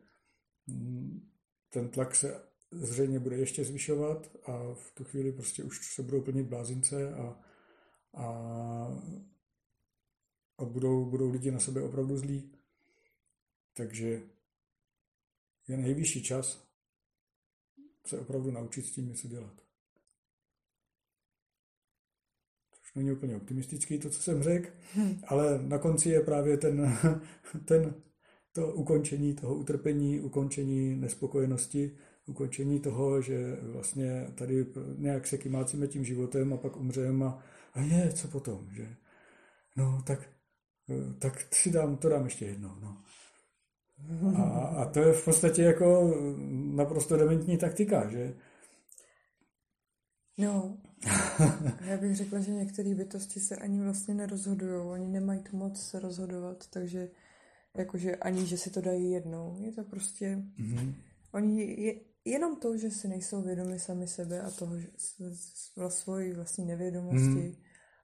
mm, ten tlak se zřejmě bude ještě zvyšovat a v tu chvíli prostě už se budou plnit blázince a, a, a budou, budou lidi na sebe opravdu zlí. Takže je nejvyšší čas se opravdu naučit s tím něco dělat. Což není úplně optimistický to, co jsem řekl, hmm. ale na konci je právě ten, ten, to ukončení toho utrpení, ukončení nespokojenosti, ukončení toho, že vlastně tady nějak se kymácíme tím životem a pak umřeme a, a je, co potom, že? No, tak, tak si dám, to dám ještě jednou, no. A, a to je v podstatě jako naprosto dementní taktika, že? No, já bych řekla, že některé bytosti se ani vlastně nerozhodují, oni nemají tu moc se rozhodovat, takže jakože ani, že si to dají jednou. Je to prostě, mm-hmm. oni je, jenom to, že si nejsou vědomi sami sebe a toho, že svoji vlastní nevědomosti mm.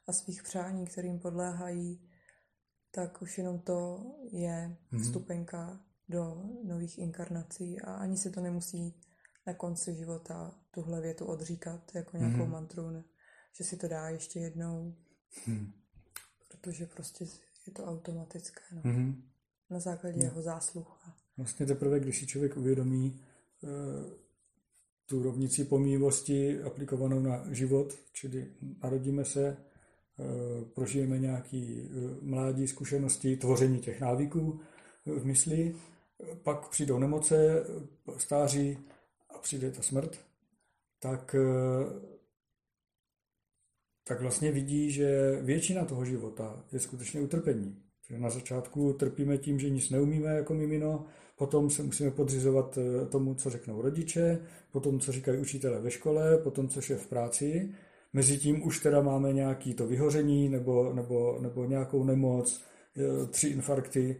a svých přání, kterým podléhají, tak už jenom to je mm. vstupenka do nových inkarnací a ani se to nemusí na konci života tuhle větu odříkat jako nějakou mm. mantru, ne? že si to dá ještě jednou, mm. protože prostě je to automatické no. mm. na základě no. jeho zásluh. Vlastně teprve, když si člověk uvědomí, tu rovnici pomývosti aplikovanou na život, čili narodíme se, eh, prožijeme nějaký eh, mládí, zkušenosti, tvoření těch návyků v mysli, pak přijdou nemoce, stáří a přijde ta smrt, tak, tak vlastně vidí, že většina toho života je skutečně utrpení. Na začátku trpíme tím, že nic neumíme jako mimino, potom se musíme podřizovat eh, tomu, co řeknou rodiče, potom, co říkají učitelé ve škole, potom, co je v práci. Mezitím už teda máme nějaký to vyhoření nebo, nebo, nebo nějakou nemoc, eh, tři infarkty,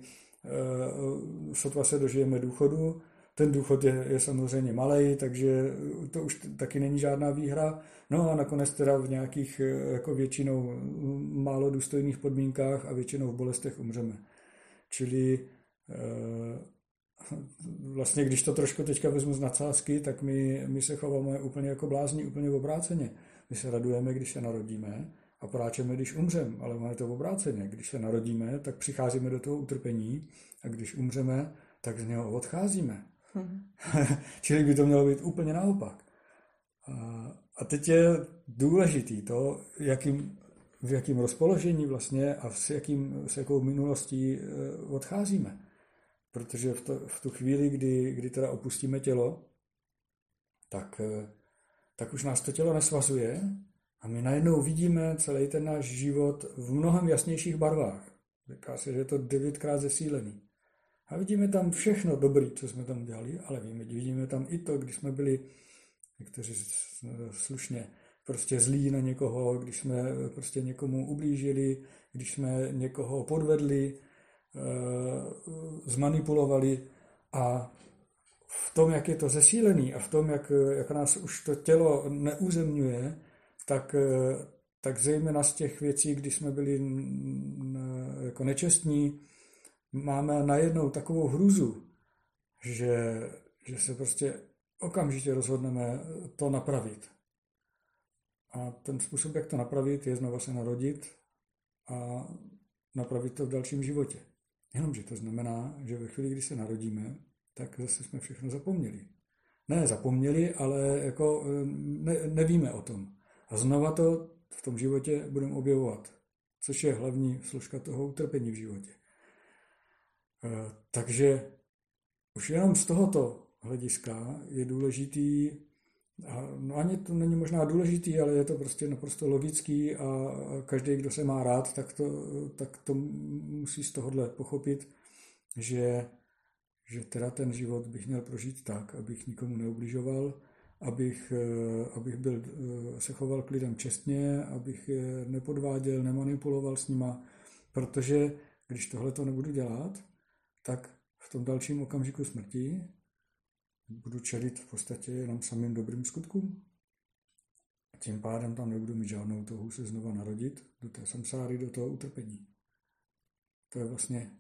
sotva se dožijeme důchodu. Ten důchod je, je samozřejmě malý, takže to už taky není žádná výhra. No a nakonec teda v nějakých jako většinou málo důstojných podmínkách a většinou v bolestech umřeme. Čili vlastně, když to trošku teďka vezmu z nadsázky, tak my, my se chováme úplně jako blázni, úplně obráceně. My se radujeme, když se narodíme a pláčeme, když umřeme, ale máme to obráceně. Když se narodíme, tak přicházíme do toho utrpení a když umřeme, tak z něho odcházíme. Hmm. Čili by to mělo být úplně naopak. A teď je důležitý to, jakým, v jakým rozpoložení vlastně a s, jakým, s jakou minulostí eh, odcházíme. Protože v, to, v tu chvíli, kdy, kdy teda opustíme tělo, tak, eh, tak už nás to tělo nesvazuje a my najednou vidíme celý ten náš život v mnohem jasnějších barvách. Říká se, že je to devětkrát zesílený. A vidíme tam všechno dobré, co jsme tam dělali, ale víme, vidíme tam i to, když jsme byli někteří slušně prostě zlí na někoho, když jsme prostě někomu ublížili, když jsme někoho podvedli, zmanipulovali a v tom, jak je to zesílený a v tom, jak, jak nás už to tělo neuzemňuje, tak, eh, tak zejména z těch věcí, kdy jsme byli jako nečestní, máme najednou takovou hruzu, že, že se prostě okamžitě rozhodneme to napravit. A ten způsob, jak to napravit, je znova se narodit a napravit to v dalším životě. Jenomže to znamená, že ve chvíli, kdy se narodíme, tak zase jsme všechno zapomněli. Ne zapomněli, ale jako ne, nevíme o tom. A znova to v tom životě budeme objevovat, což je hlavní složka toho utrpení v životě. Eh, takže už jenom z tohoto hlediska je důležitý, no ani to není možná důležitý, ale je to prostě naprosto logický a každý, kdo se má rád, tak to, tak to musí z tohohle pochopit, že, že teda ten život bych měl prožít tak, abych nikomu neubližoval, abych, eh, abych byl, eh, se choval k lidem čestně, abych nepodváděl, nemanipuloval s nima, protože když tohle to nebudu dělat, tak v tom dalším okamžiku smrti budu čelit v podstatě jenom samým dobrým skutkům. A tím pádem tam nebudu mít žádnou touhu se znova narodit do té samsáry, do toho utrpení. To je vlastně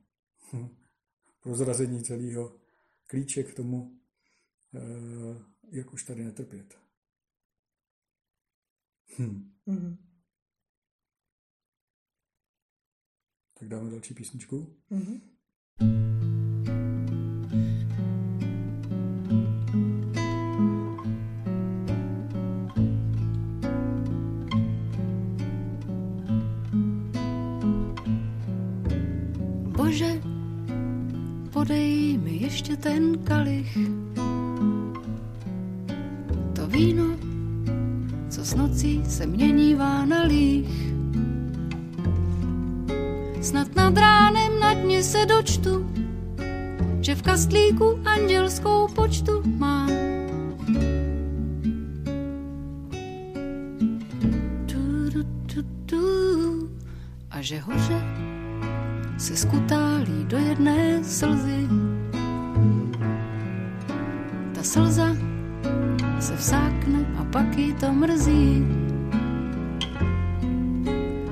prozrazení celého klíče k tomu, eh, jak už tady netrpět. Hm. Mm-hmm. Tak dáme další písničku. Mm-hmm. Ještě ten kalich. To víno, co s nocí se měnívá na líh. Snad nad ránem na dně se dočtu, že v kastlíku andělskou počtu mám. A že hoře se skutálí do jedné slzy. Slza se vsákne a pak jí to mrzí.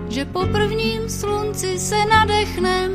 Že po prvním slunci se nadechnem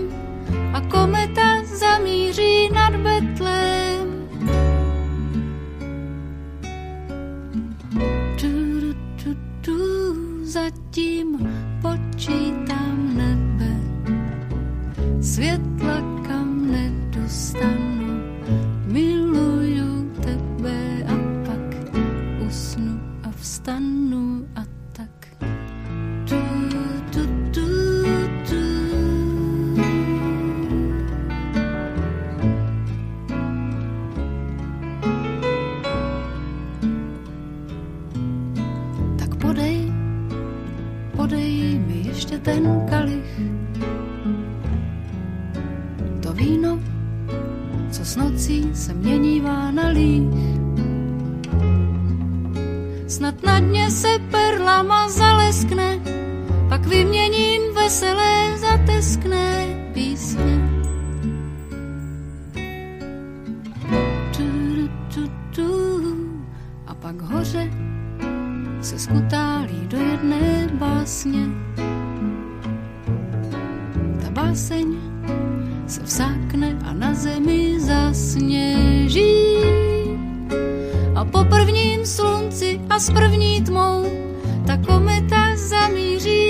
báseň se vsákne a na zemi zasněží. A po prvním slunci a s první tmou ta kometa zamíří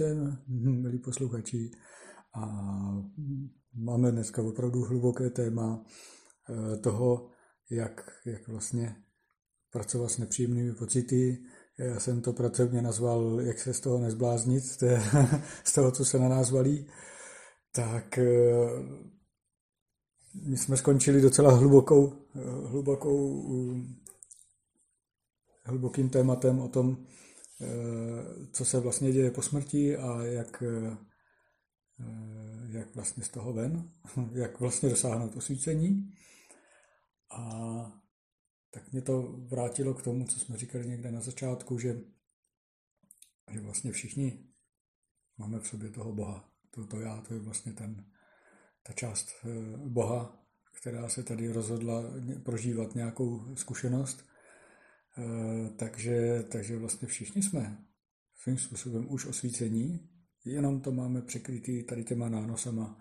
písničce, milí posluchači, a máme dneska opravdu hluboké téma eh, toho, jak, jak vlastně pracovat s nepříjemnými pocity. Já jsem to pracovně nazval, jak se z toho nezbláznit, z toho, co se na nás valí. Tak eh, my jsme skončili docela hlubokou, eh, hlubokou, hlubokým tématem o tom, co se vlastně děje po smrti a jak, jak vlastně z toho ven, jak vlastně dosáhnout osvícení. A tak mě to vrátilo k tomu, co jsme říkali někde na začátku, že, že vlastně všichni máme v sobě toho Boha. To, to já, to je vlastně ten, ta část Boha, která se tady rozhodla prožívat nějakou zkušenost. Takže, takže vlastně všichni jsme svým způsobem už osvícení, jenom to máme překrytý tady těma nánosama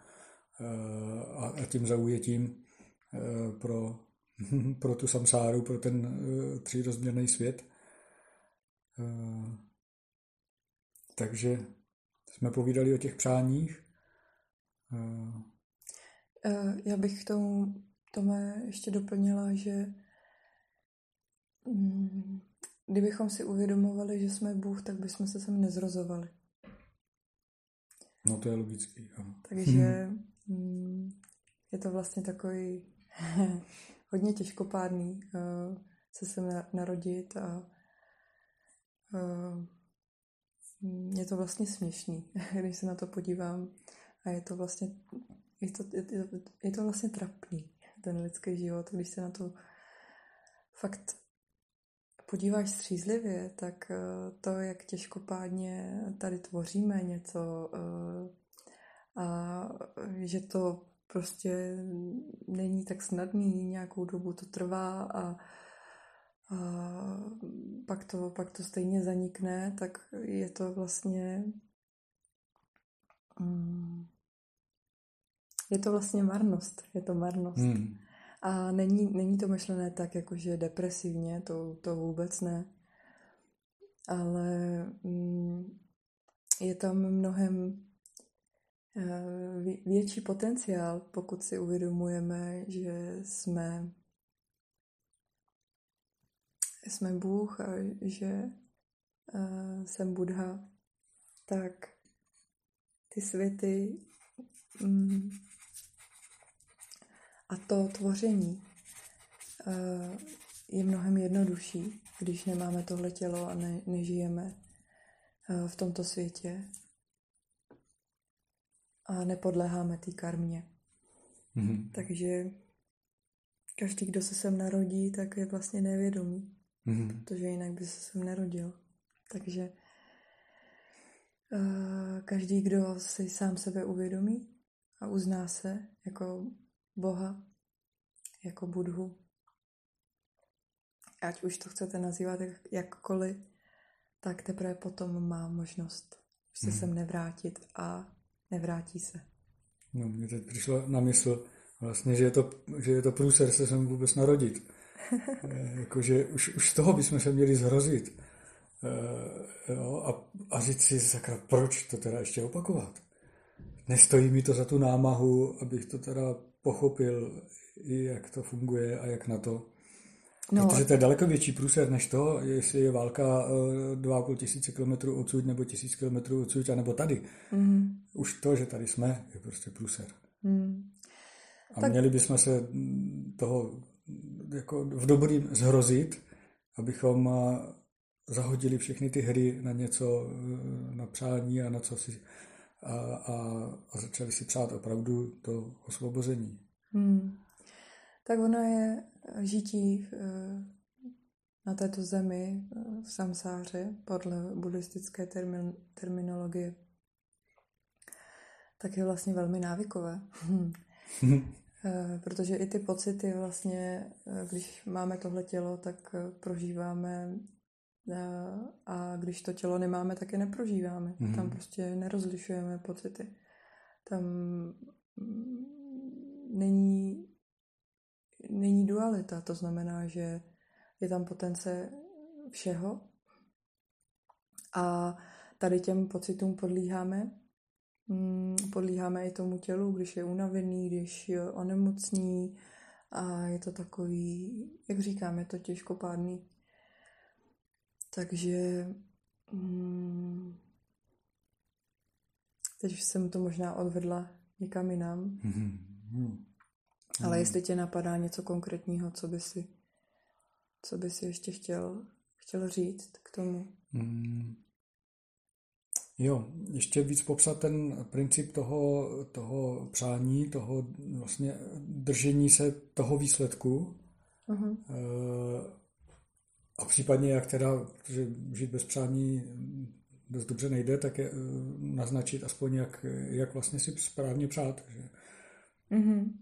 a tím zaujetím pro pro tu samsáru, pro ten třírozměrný svět. Takže jsme povídali o těch přáních. Já bych k tomu, Tome, ještě doplnila, že kdybychom si uvědomovali, že jsme Bůh, tak bychom se sem nezrozovali. No to je logický. Ano. Takže um, je to vlastně takový hodně těžkopádný uh, se sem narodit a uh, je to vlastně směšný, když se na to podívám. A je to vlastně, je to, je to, je to vlastně trapný, ten lidský život. Když se na to fakt podíváš střízlivě, tak to, jak těžkopádně tady tvoříme něco a že to prostě není tak snadný, nějakou dobu to trvá a, a pak, to, pak to stejně zanikne, tak je to vlastně mm, je to vlastně marnost, je to marnost. Hmm. A není, není to myšlené tak, jakože depresivně, to, to vůbec ne. Ale mm, je tam mnohem Eh, větší potenciál, pokud si uvědomujeme, že jsme, jsme Bůh a že uh, jsem Buddha, tak ty světy um, a to tvoření uh, je mnohem jednodušší, když nemáme tohle tělo a ne, nežijeme uh, v tomto světě a nepodléháme té karmě. Mm-hmm. Takže každý, kdo se sem narodí, tak je vlastně nevědomý, mm-hmm. protože jinak by se sem narodil. Takže uh, každý, kdo si sám sebe uvědomí a uzná se jako Boha, jako Budhu, ať už to chcete nazývat jak, jakkoliv, tak teprve potom má možnost se mm. sem nevrátit a nevrátí se. No, mně teď přišlo na mysl vlastně, že je to, že je to průser se sem vůbec narodit. e, jakože už, už z toho bychom se měli zhrozit. E, jo, a, a říct si, sakra, proč to teda ještě opakovat? Nestojí mi to za tu námahu, abych to teda pochopil, jak to funguje a jak na to. No. Protože to je daleko větší průser než to, jestli je válka 2,5 eh, tisíce kilometrů odsud nebo tisíc kilometrů odsud, nebo tady. Mm. Už to, že tady jsme, je prostě průser. Mm. A tak... měli bychom se toho jako v dobrým zhrozit, abychom eh, zahodili všechny ty hry na něco, eh, na přání a na co si a, a, a začali si přát opravdu to osvobození. Mm. Tak ona je žití eh, na této zemi eh, v samsáře podle buddhistické termin, terminologie, tak je vlastně velmi návykové. Eh, protože i ty pocity vlastně, když máme tohle tělo, tak prožíváme a když to tělo nemáme, tak je neprožíváme. Mm-hmm. Tam prostě nerozlišujeme pocity. Tam mm, není není dualita, to znamená, že je tam potence všeho a tady těm pocitům podlíháme. Mm, podlíháme i tomu tělu, když je unavený, když je onemocní a je to takový, jak říkám, je to těžkopádný. Takže mm, teď jsem to možná odvedla někam jinam. Mm-hmm. Ale hmm. jestli tě napadá něco konkrétního, co by si, co by si ještě chtěl, chtěl říct k tomu? Hmm. Jo, ještě víc popsat ten princip toho, toho přání, toho vlastně držení se toho výsledku. Uh-huh. A případně jak teda, protože žít bez přání dost dobře nejde, tak je eh, naznačit aspoň, jak, jak vlastně si správně přát. Že? Uh-huh.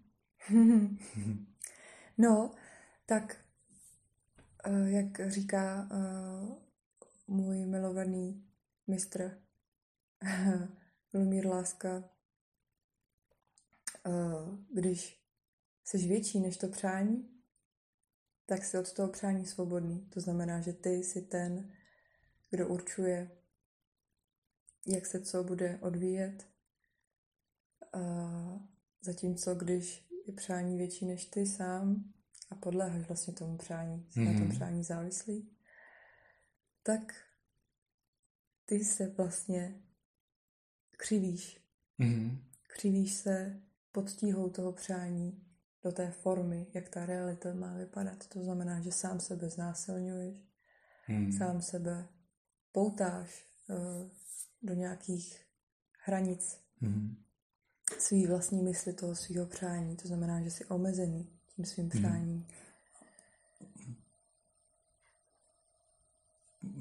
no, tak eh, jak říká eh, můj milovaný mistr Lumír Láska, eh, když jsi větší než to přání, tak jsi od toho přání svobodný. To znamená, že ty jsi ten, kdo určuje, jak se co bude odvíjet Zatímco když je přání větší než ty sám a podléháš vlastně tomu přání, jsi mm-hmm. na tom Mhm. přání závislý, tak ty se vlastně křivíš. Mhm. Křivíš se pod tíhou toho přání do té formy, jak ta realita má vypadat. To znamená, že sám sebe znásilňuješ, Mhm. sám sebe poutáš uh, do nějakých hranic Mhm. svý vlastní mysli toho svého přání. To znamená, že jsi omezený tím svým přáním.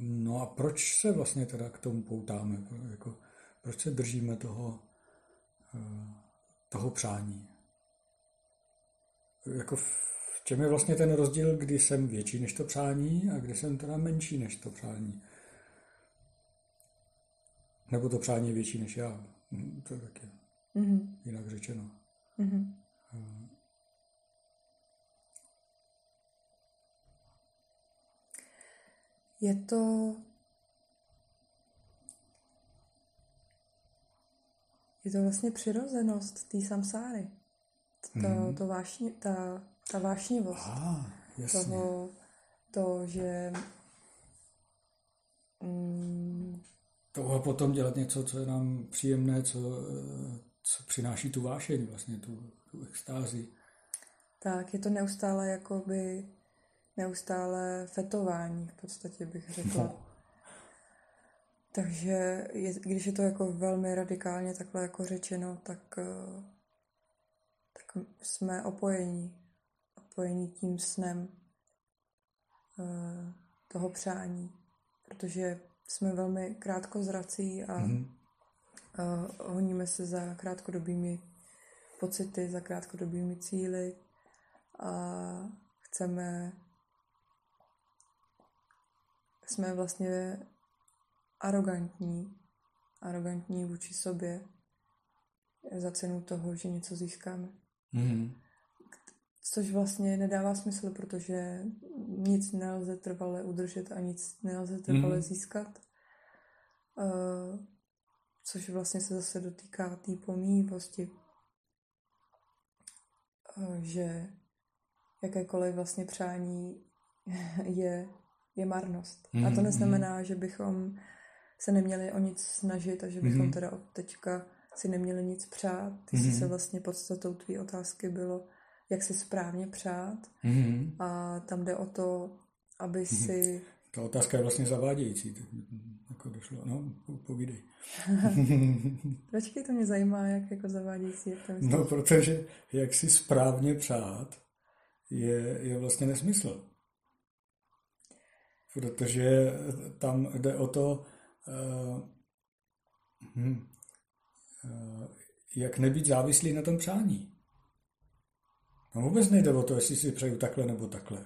No a proč se vlastně teda k tomu poutáme? Jako, proč se držíme toho, eh, toho přání? Jako v čem je vlastně ten rozdíl, kdy jsem větší než to přání a kdy jsem teda menší než to přání? Nebo to přání je větší než já? Hm, To je taky Mhm. jinak řečeno. Mhm. Je to je to vlastně přirozenost té samsáry. To, Mhm. to vášni, ta, ta vášnivost A, jasně. toho, to, že mm, To a potom dělat něco, co je nám příjemné, co, co přináší tu vášeň, vlastně tu, tu extázi. tak je to neustále jakoby neustále fetování v podstatě bych řekla. No. Takže je, když je to jako velmi radikálně takhle jako řečeno, tak, eh, tak jsme opojení. Opojení tím snem eh, toho přání. Protože jsme velmi krátkozrací a Mhm. uh, honíme se za krátkodobými pocity, za krátkodobými cíly a chceme jsme vlastně arrogantní, arrogantní vůči sobě za cenu toho, že něco získáme. Mhm. Což vlastně nedává smysl, protože nic nelze trvale udržet a nic nelze trvale Mhm. získat. Uh, což vlastně se zase dotýká té pomíjivosti. Uh, že jakékoliv vlastně přání je, je marnost. A to Mhm, neznamená, že bychom se neměli o nic snažit a že bychom Mhm. teda od teďka si neměli nic přát. Ty Mhm. se vlastně podstatou tvý otázky bylo, jak si správně přát. Mhm. A tam jde o to, aby si... Ta otázka je vlastně zavádějící. Tak, jako došlo, no, po- povídej. Počkej, to mě zajímá, jak jako zavádějící, jak to myslíš. No, protože jak si správně přát, je, je vlastně nesmysl. Protože tam jde o to, uh, hm, jak nebýt závislý na tom přání. No vůbec nejde o to, jestli si přeju takhle nebo takhle.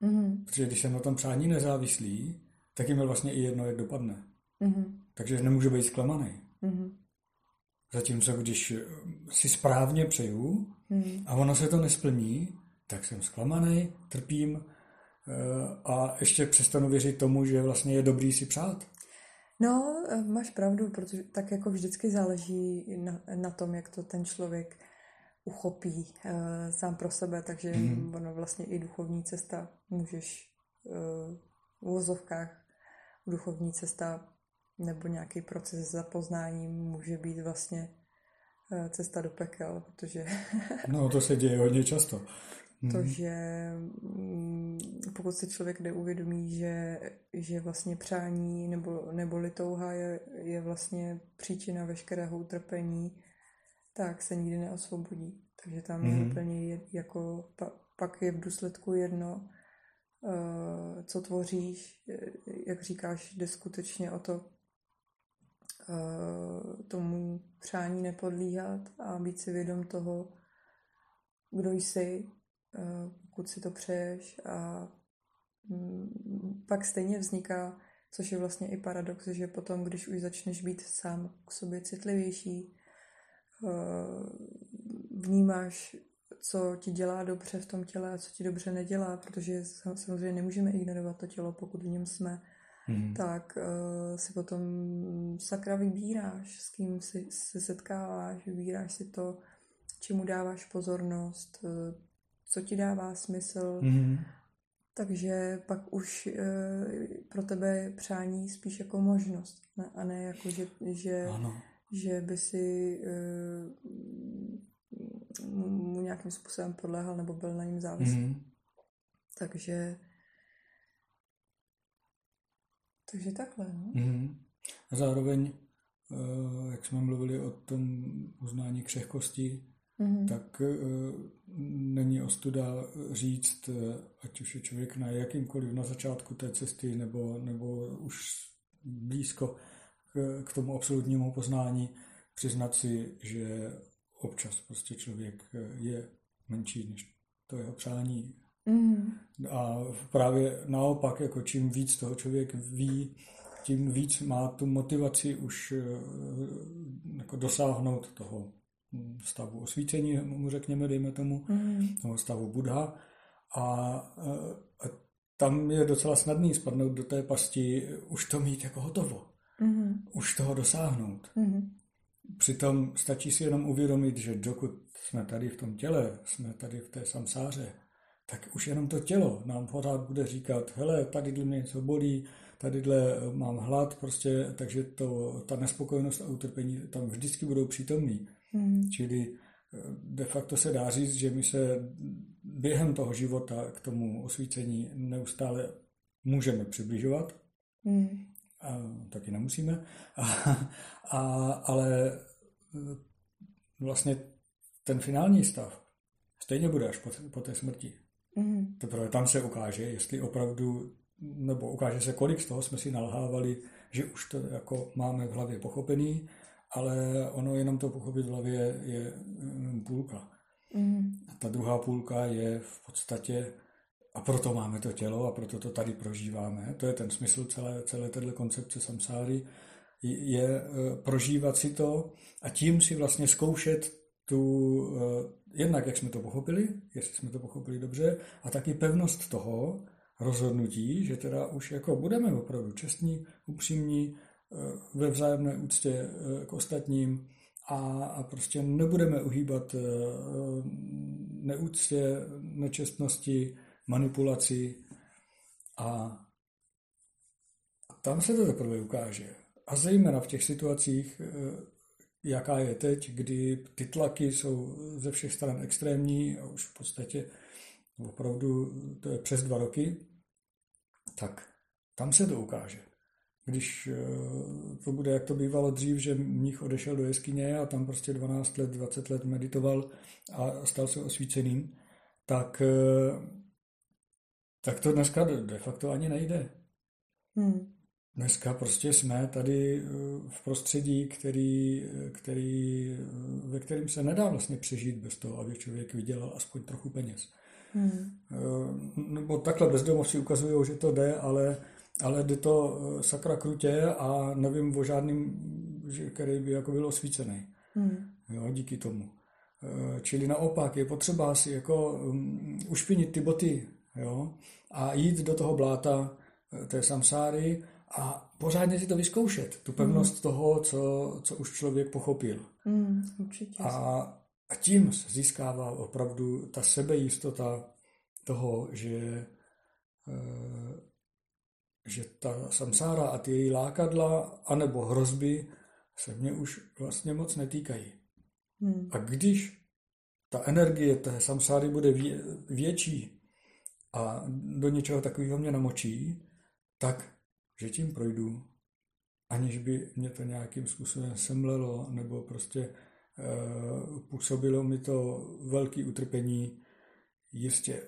Mhm, Protože když jsem na tom přání nezávislý, tak jim je vlastně i jedno, jak dopadne. mhm, Takže nemůžu být zklamaný. mhm, Zatímco když eh, si správně přeju mhm. a ono se to nesplní, tak jsem zklamaný, trpím eh, a ještě přestanu věřit tomu, že vlastně je dobrý si přát. No, eh, máš pravdu, protože tak jako vždycky záleží na, na tom, jak to ten člověk uchopí uh, sám pro sebe, takže Mhm. mm. ono vlastně i duchovní cesta můžeš uh, v uvozovkách duchovní cesta nebo nějaký proces zapoznání může být vlastně cesta do pekel, protože No to se děje hodně často. To, Mhm. že mm, pokud si člověk neuvědomí, že, že vlastně přání nebo, nebo litouha je, je vlastně příčina veškerého utrpení, tak se nikdy neosvobodí. Takže tam je Mhm. úplně je, jako, pa, pak je v důsledku jedno, uh, co tvoříš, jak říkáš, jde skutečně o to uh, tomu přání nepodlíhat a být si vědom toho, kdo jsi, pokud si to přeješ a mm, pak stejně vzniká, což je vlastně i paradox, že potom, když už začneš být sám k sobě citlivější, eh, vnímáš, co ti dělá dobře v tom těle a co ti dobře nedělá, protože sam- samozřejmě nemůžeme ignorovat to tělo, pokud v něm jsme, Mhm. tak uh, si potom sakra vybíráš, s kým si, se setkáváš, vybíráš si to, čemu dáváš pozornost, eh, co ti dává smysl. Mm-hmm. Takže pak už e, pro tebe je přání spíš jako možnost, ne? a ne jako, že, že, že by si e, mu nějakým způsobem podléhal nebo byl na něm závislý. Mm-hmm. Takže takže takhle, no. Mm-hmm. A zároveň, eh, jak jsme mluvili o tom uznání křehkosti, mm-hmm. tak eh, není ostuda říct, eh, ať už je člověk na jakýmkoliv na začátku té cesty nebo, nebo už blízko k, k tomu absolutnímu poznání, přiznat si, že občas prostě člověk je menší než to jeho přání. Mm. A právě naopak, jako čím víc toho člověk ví, tím víc má tu motivaci už jako dosáhnout toho stavu osvícení, mu řekněme, dejme tomu, mm. nebo stavu Buddha. A, a tam je docela snadný spadnout do té pasti, už to mít jako hotovo. Mm. Už toho dosáhnout. Mm. Přitom stačí si jenom uvědomit, že dokud jsme tady v tom těle, jsme tady v té samsáře, tak už jenom to tělo nám pořád bude říkat, hele, tady mě něco bolí, tadyhle mám hlad, prostě, takže to, ta nespokojenost a utrpení tam vždycky budou přítomný. Mm. Čili eh, de facto se dá říct, že my se během toho života k tomu osvícení neustále můžeme přibližovat, mm. a taky nemusíme, a, a, ale eh, vlastně ten finální stav stejně bude až po, po té smrti. Mm. Teprve tam se ukáže, jestli opravdu, nebo ukáže se, kolik z toho jsme si nalhávali, že už to jako máme v hlavě pochopený, ale ono jenom to pochopit v hlavě je půlka. Mm. A ta druhá půlka je v podstatě, a proto máme to tělo a proto to tady prožíváme, to je ten smysl celé, celé této koncepce samsáry, je e, prožívat si to a tím si vlastně zkoušet tu, e, jednak jak jsme to pochopili, jestli jsme to pochopili dobře, a taky pevnost toho rozhodnutí, že teda už jako budeme opravdu čestní, upřímní, Eh, ve vzájemné úctě eh, k ostatním a, a prostě nebudeme uhýbat eh, neúctě, nečestnosti, manipulaci a, a tam se to teprve ukáže. A zejména v těch situacích, jaká je teď, kdy ty tlaky jsou ze všech stran extrémní a už v podstatě opravdu to je přes dva roky, tak tam se to ukáže když eh, to bude, jak to bývalo dřív, že mních odešel do jeskyně a tam prostě 12 let, 20 let meditoval a stal se osvíceným, tak, eh, tak to dneska de facto ani nejde. Hmm. Dneska prostě jsme tady eh, v prostředí, který, který, ve kterém se nedá vlastně přežít bez toho, aby člověk vydělal aspoň trochu peněz. Hmm. Nebo takhle bezdomovci ukazují, že to jde, ale ale jde to eh, sakra krutě a nevím o žádným, který by jako byl osvícený. Hmm. Jo, díky tomu. Eh, čili naopak je potřeba si jako um, ušpinit ty boty jo, a jít do toho bláta eh, té samsáry a pořádně si to vyzkoušet, tu pevnost hmm. toho, co, co už člověk pochopil. Hmm, určitě. A, a tím se získává opravdu ta sebejistota toho, že že ta samsára a ty její lákadla anebo hrozby se mě už vlastně moc netýkají. Hmm. A když ta energie té samsáry bude větší a do něčeho takového mě namočí, tak, že tím projdu, aniž by mě to nějakým způsobem semlelo, nebo prostě e, působilo mi to velké utrpení. Jistě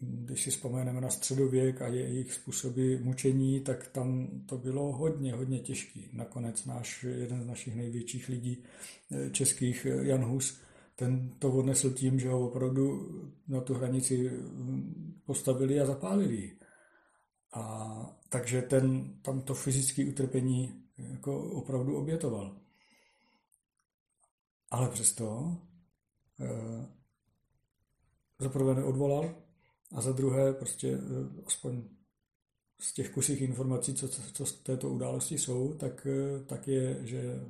když si vzpomeneme na středověk a jejich způsoby mučení, tak tam to bylo hodně, hodně těžký. Nakonec náš, jeden z našich největších lidí eh, českých, eh, Jan Hus, ten to odnesl tím, že ho opravdu na tu hranici hm, postavili a zapálili. A takže ten, tam to fyzické utrpení jako opravdu obětoval. Ale přesto eh, zaprvé neodvolal, a za druhé, prostě eh, aspoň z těch kusích informací, co, co z této události jsou, tak, eh, tak je, že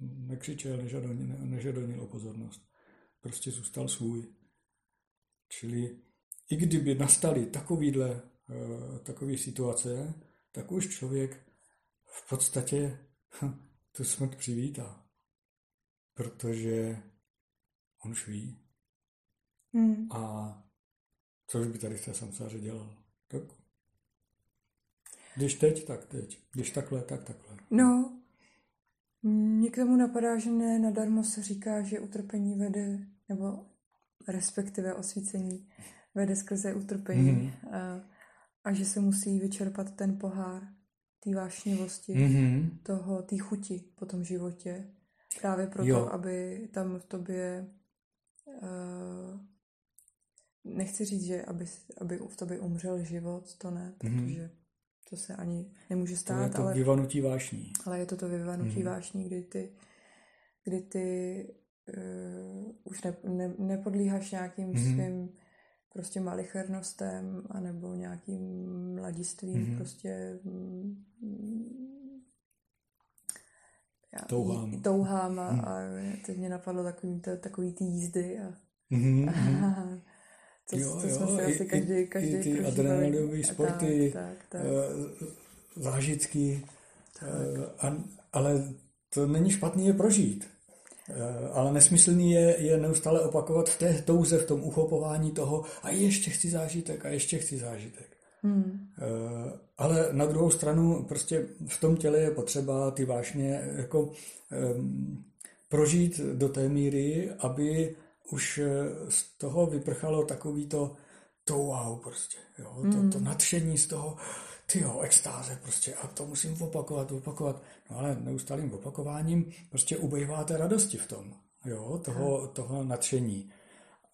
nekřičel, nežadonil, nežadonil o pozornost. prostě zůstal svůj. Čili i kdyby nastaly takovýhle, uh, takové situace, tak už člověk v podstatě hm, tu smrt přivítá. Protože on už ví. Hmm. A co už by tady v té samsáře dělal? Tak když teď, tak teď. Když takhle, tak takhle. No, mně k tomu napadá, že ne nadarmo se říká, že utrpení vede, nebo respektive osvícení vede skrze utrpení mm-hmm. a, a že se musí vyčerpat ten pohár té vášnivosti, mm-hmm. toho, té chuti po tom životě. Právě proto, jo. aby tam v tobě uh, nechci říct, že aby, aby v tobě umřel život, to ne, mhm. protože mm-hmm. to se ani nemůže stát. To je to ale, vyvanutí vášní. Ale je to to vyvanutí mm-hmm. vášní, kdy ty, kdy ty uh, už ne, ne, nepodlíháš nějakým mm-hmm. svým prostě malichernostem anebo nějakým mladistvím mm-hmm. prostě mm, já, touhám. touhám a, mm. a teď mě napadlo takový, to, takový ty jízdy a, mm-hmm. a to, jo, to jo, jsme si i, asi každý, každý i ty adrenalinové sporty, tak, tak, tak. Uh, zážitky, tak. Uh, a, ale to není špatný je prožít. Eh, ale nesmyslný je, je neustále opakovat v té touze, v tom uchopování toho a ještě chci zážitek a ještě chci zážitek. Hmm. Ale na druhou stranu prostě v tom těle je potřeba ty vášně jako um, prožít do té míry, aby už eh, z toho vyprchalo takový to, to wow prostě, jo, hmm. to, to nadšení z toho, ty jo, extáze prostě a to musím opakovat, opakovat. No ale neustálým opakováním prostě ubejváte radosti v tom, jo, toho, toho nadšení.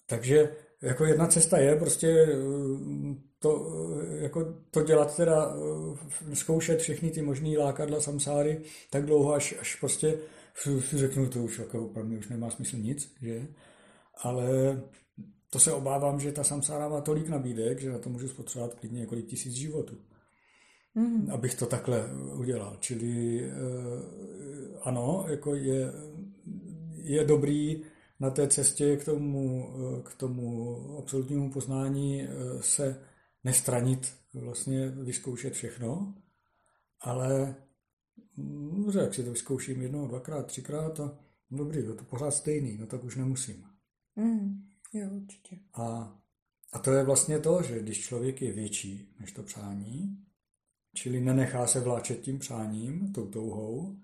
Takže jako jedna cesta je prostě eh, to, jako to dělat teda, eh, zkoušet všechny ty možný lákadla samsáry tak dlouho, až, až prostě si řeknu, to už jako pro mě už nemá smysl nic, že? Ale to se obávám, že ta samsára má tolik nabídek, že na to můžu spotřebovat klidně několik tisíc životů mm. abych to takhle udělal. Čili eh, ano, jako je, je dobrý na té cestě k tomu, eh, k tomu absolutnímu poznání eh, se nestranit, vlastně vyzkoušet všechno, ale dobře, jak si to vyzkouším jednou, dvakrát, třikrát a no dobrý, je to pořád stejný, no tak už nemusím. Mm, jo, určitě. A, a to je vlastně to, že když člověk je větší než to přání, čili nenechá se vláčet tím přáním, tou touhou,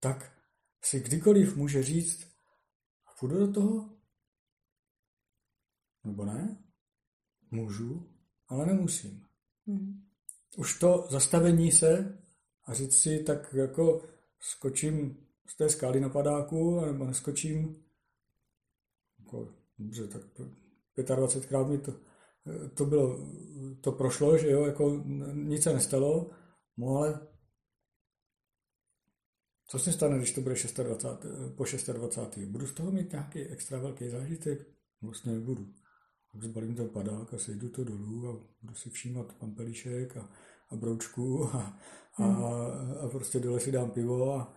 tak si kdykoliv může říct, a půjdu do toho? Nebo ne? Můžu, ale nemusím. Hmm. Už to zastavení se a říct si, tak jako skočím z té skály na padáku, nebo neskočím, jako, dobře, tak 25krát mi to to bylo, to prošlo, že jo, jako nic se nestalo, no ale co se stane, když to bude 26, po 26. Budu z toho mít nějaký extra velký zážitek? Vlastně nebudu. Tak zbalím ten padák a sejdu to dolů a budu si všímat pampelišek a, a broučku a, a, hmm. a prostě dole si dám pivo a,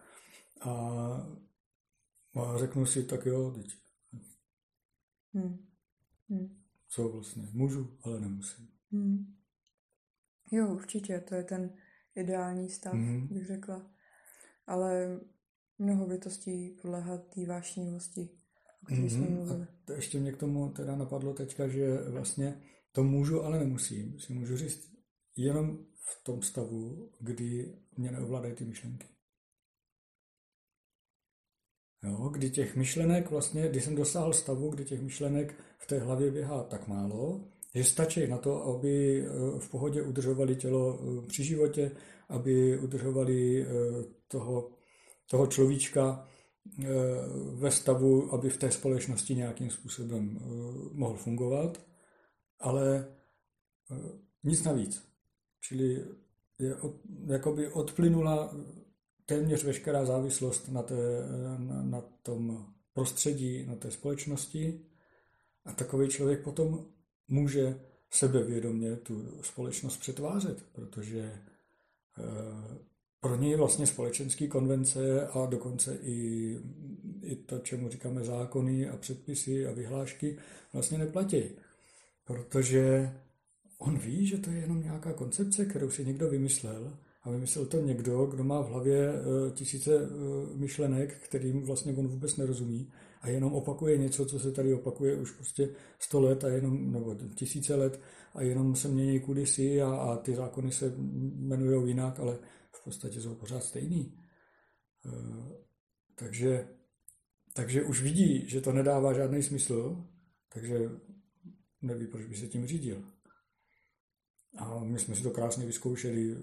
a, a řeknu si, tak jo, teď. Hmm. Hmm co vlastně můžu, ale nemusím. Hmm. Jo, určitě, to je ten ideální stav, hmm. bych řekla. Ale mnoho bytostí podléhá té vášnivosti, o které mm-hmm. jsme mluvili. A ještě mě k tomu teda napadlo teďka, že vlastně to můžu, ale nemusím. Si můžu říct jenom v tom stavu, kdy mě neovládají ty myšlenky. Jo, kdy těch myšlenek vlastně, když jsem dosáhl stavu, kdy těch myšlenek v té hlavě běhá tak málo, že stačí na to, aby eh, v pohodě udržovali tělo eh, při životě, aby udržovali eh, toho, toho človíčka ve stavu, aby v té společnosti nějakým způsobem mohl fungovat, ale nic navíc. Čili je od, jakoby odplynula téměř veškerá závislost na, té, na, na tom prostředí, na té společnosti a takový člověk potom může sebevědomě tu společnost přetvářet, protože eh, pro něj vlastně společenský konvence a dokonce i, i to, čemu říkáme zákony a předpisy a vyhlášky, vlastně neplatí. Protože on ví, že to je jenom nějaká koncepce, kterou si někdo vymyslel a vymyslel to někdo, kdo má v hlavě eh, tisíce eh, myšlenek, kterým vlastně on vůbec nerozumí a jenom opakuje něco, co se tady opakuje už prostě sto let a jenom, nebo tisíce let a jenom se mění kudysi a, a ty zákony se jmenují jinak, ale v podstatě jsou pořád stejný. Eh, takže, takže už vidí, že to nedává žádný smysl, takže neví, proč by se tím řídil. A my jsme si to krásně vyzkoušeli eh,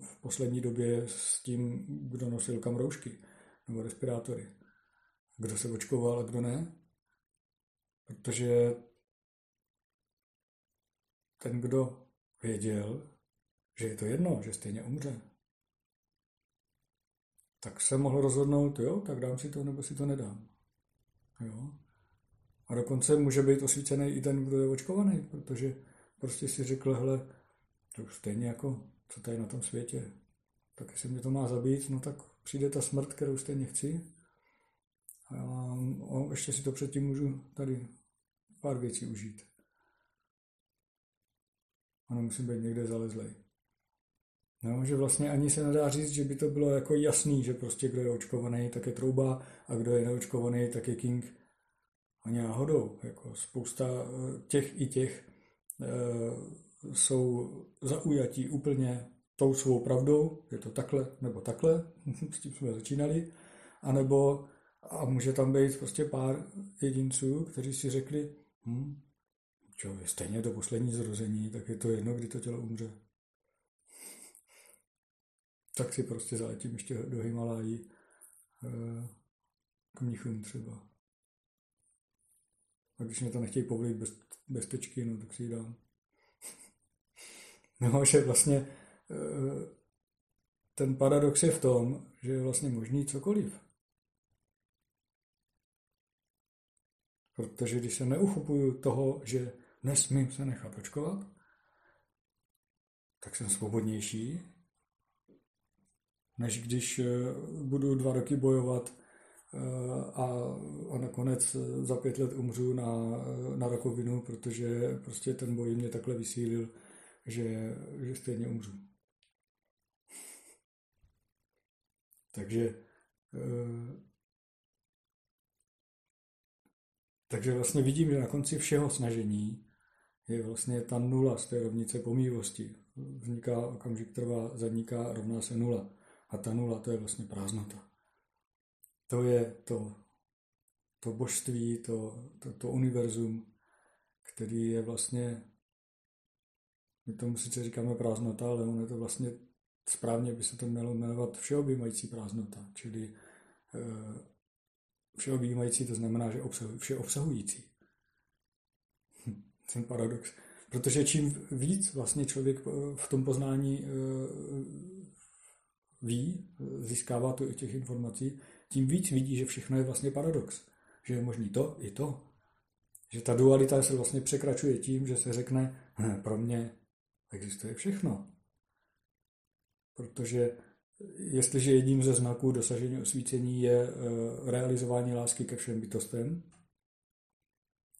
v poslední době s tím, kdo nosil kam roušky nebo respirátory. Kdo se očkoval a kdo ne. Protože ten, kdo věděl, že je to jedno, že stejně umře, tak se mohl rozhodnout, jo, tak dám si to, nebo si to nedám. Jo. A dokonce může být osvícený i ten, kdo je očkovaný, protože prostě si řekl, hele, to stejně jako, co tady na tom světě, tak jestli mě to má zabít, no tak přijde ta smrt, kterou stejně chci. A ještě si to předtím můžu tady pár věcí užít. A nemusím být někde zalezlej. No, že vlastně ani se nedá říct, že by to bylo jako jasný, že prostě kdo je očkovaný, tak je trouba a kdo je neočkovaný, tak je king. A náhodou, jako spousta eh, těch i těch jsou zaujatí úplně tou svou pravdou, je to takhle nebo takhle, s tím jsme začínali, anebo a může tam být prostě pár jedinců, kteří si řekli, hm, čo, je stejně do poslední zrození, tak je to jedno, kdy to tělo umře tak si prostě zaletím ještě do Himalají eh, k mnichům třeba. A když mě to nechtějí povolit bez, bez tečky, no tak si ji dám. no, že vlastně eh, ten paradox je v tom, že je vlastně možný cokoliv. Protože když se neuchopuju toho, že nesmím se nechat očkovat, tak jsem svobodnější než když eh, budu dva roky bojovat a, a nakonec eh, za pět let umřu na, na rakovinu, protože prostě ten boj mě takhle vysílil, že, že stejně umřu. Takže takže vlastně vidím, že na konci všeho snažení je vlastně ta nula z té rovnice pomývosti. Vzniká okamžik trvá, zaniká, rovná se nula. A ta nula, to je vlastně prázdnota. To je to, to božství, to, to, to univerzum, který je vlastně, my tomu sice říkáme prázdnota, ale ono je to vlastně, správně by se to mělo jmenovat všeobjímající prázdnota, čili e, všeobjímající to znamená, že obsahují, vše obsahující. Ten paradox. Protože čím víc vlastně člověk v tom poznání e, ví, získává tu těch informací, tím víc vidí, že všechno je vlastně paradox. Že je možný to i to. Že ta dualita se vlastně překračuje tím, že se řekne, hm, pro mě existuje všechno. Protože jestliže jedním ze znaků dosažení osvícení je eh, realizování lásky ke všem bytostem,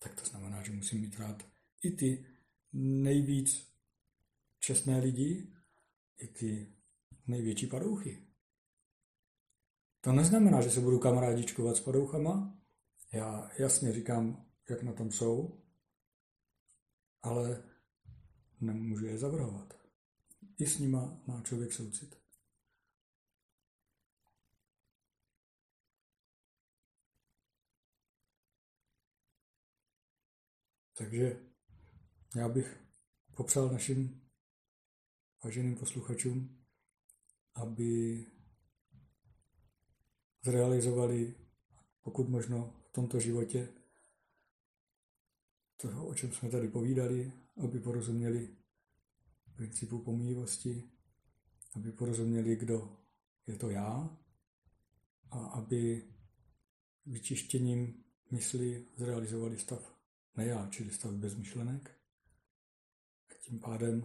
tak to znamená, že musím mít rád i ty nejvíc čestné lidi, i ty největší padouchy. To neznamená, že se budu kamarádičkovat s padouchama. Já jasně říkám, jak na tom jsou, ale nemůžu je zavrhovat. I s nima má člověk soucit. Takže já bych popřál našim váženým posluchačům, aby zrealizovali pokud možno v tomto životě toho, o čem jsme tady povídali, aby porozuměli principu pomývosti, aby porozuměli, kdo je to já a aby vyčištěním mysli zrealizovali stav ne já, čili stav bez myšlenek a tím pádem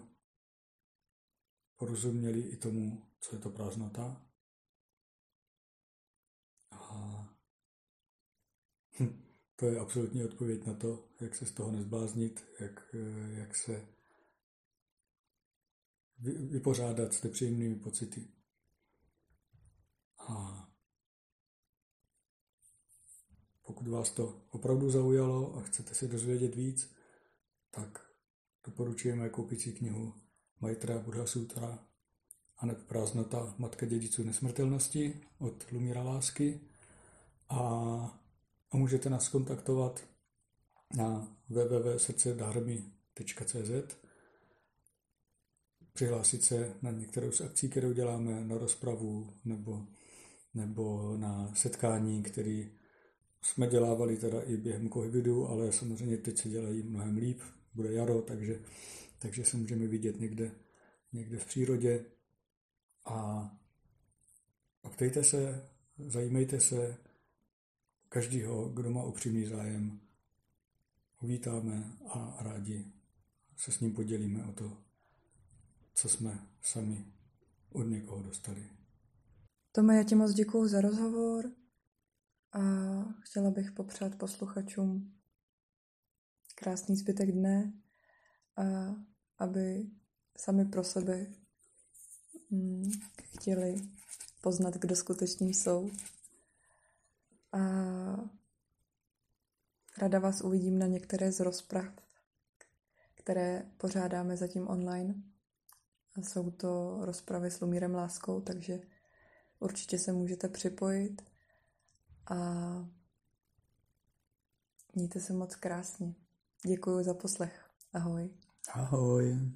porozuměli i tomu, co je to prázdnota. Hm, to je absolutní odpověď na to, jak se z toho nezbláznit, jak, jak se vypořádat s nepříjemnými pocity. A pokud vás to opravdu zaujalo a chcete si dozvědět víc, tak doporučujeme koupit si knihu Maitra Buddha Sutra a nebo Prázdnota Matka dědiců nesmrtelnosti od Lumíra Lásky a, a můžete nás kontaktovat na www.srdcedharmy.cz přihlásit se na některou z akcí, kterou děláme, na rozpravu nebo, nebo na setkání, který jsme dělávali teda i během covidu, ale samozřejmě teď se dělají mnohem líp, bude jaro, takže, takže se můžeme vidět někde, někde v přírodě. A, a ptejte se, zajímejte se, každýho, kdo má upřímný zájem, uvítáme a rádi se s ním podělíme o to, co jsme sami od někoho dostali. Tome, já ti moc děkuju za rozhovor a chtěla bych popřát posluchačům krásný zbytek dne a aby sami pro sebe mm, chtěli poznat, kdo skutečně jsou. A rada vás uvidím na některé z rozprav, které pořádáme zatím online. A jsou to rozpravy s Lumírem Láskou, takže určitě se můžete připojit a mějte se moc krásně. Děkuji za poslech. Ahoj. Ahoj.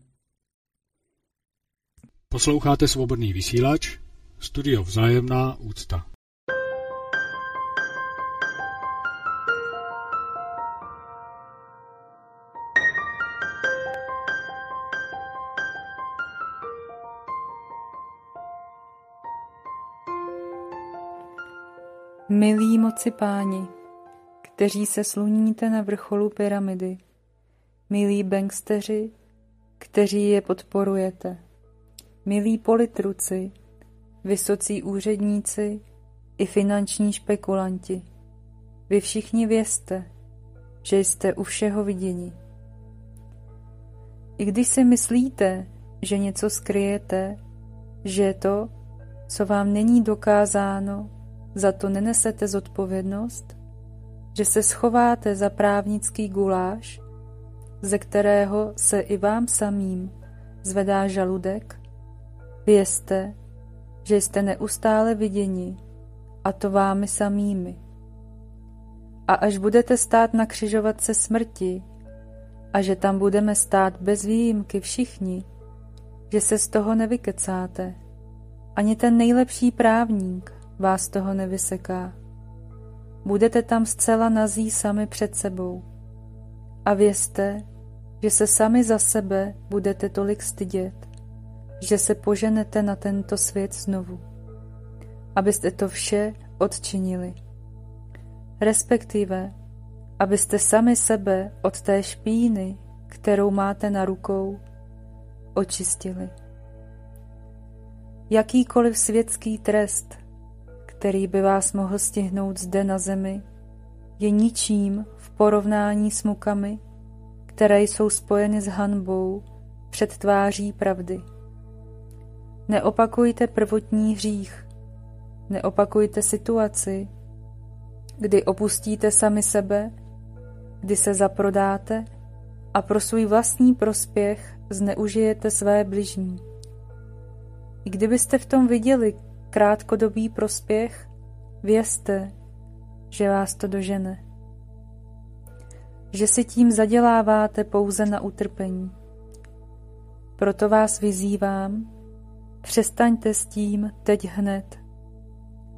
Posloucháte svobodný vysílač, studio Vzájemná úcta. Milí moci páni, kteří se sluníte na vrcholu pyramidy, milí banksteři, kteří je podporujete, milí politruci, vysocí úředníci i finanční špekulanti, vy všichni vězte, že jste u všeho viděni. I když si myslíte, že něco skryjete, že to, co vám není dokázáno, za to nenesete zodpovědnost, že se schováte za právnický guláš, ze kterého se i vám samým zvedá žaludek, vězte, že jste neustále viděni, a to vámi samými. A až budete stát na křižovatce smrti, a že tam budeme stát bez výjimky všichni, že se z toho nevykecáte, ani ten nejlepší právník, vás toho nevyseká. Budete tam zcela nazí sami před sebou. A vězte, že se sami za sebe budete tolik stydět, že se poženete na tento svět znovu, abyste to vše odčinili. Respektive, abyste sami sebe od té špíny, kterou máte na rukou, očistili. Jakýkoliv světský trest který by vás mohl stihnout zde na zemi, je ničím v porovnání s mukami, které jsou spojeny s hanbou před tváří pravdy. Neopakujte prvotní hřích, neopakujte situaci, kdy opustíte sami sebe, kdy se zaprodáte a pro svůj vlastní prospěch zneužijete své bližní. I kdybyste v tom viděli krátkodobý prospěch, vězte, že vás to dožene. Že si tím zaděláváte pouze na utrpení. Proto vás vyzývám, přestaňte s tím teď hned.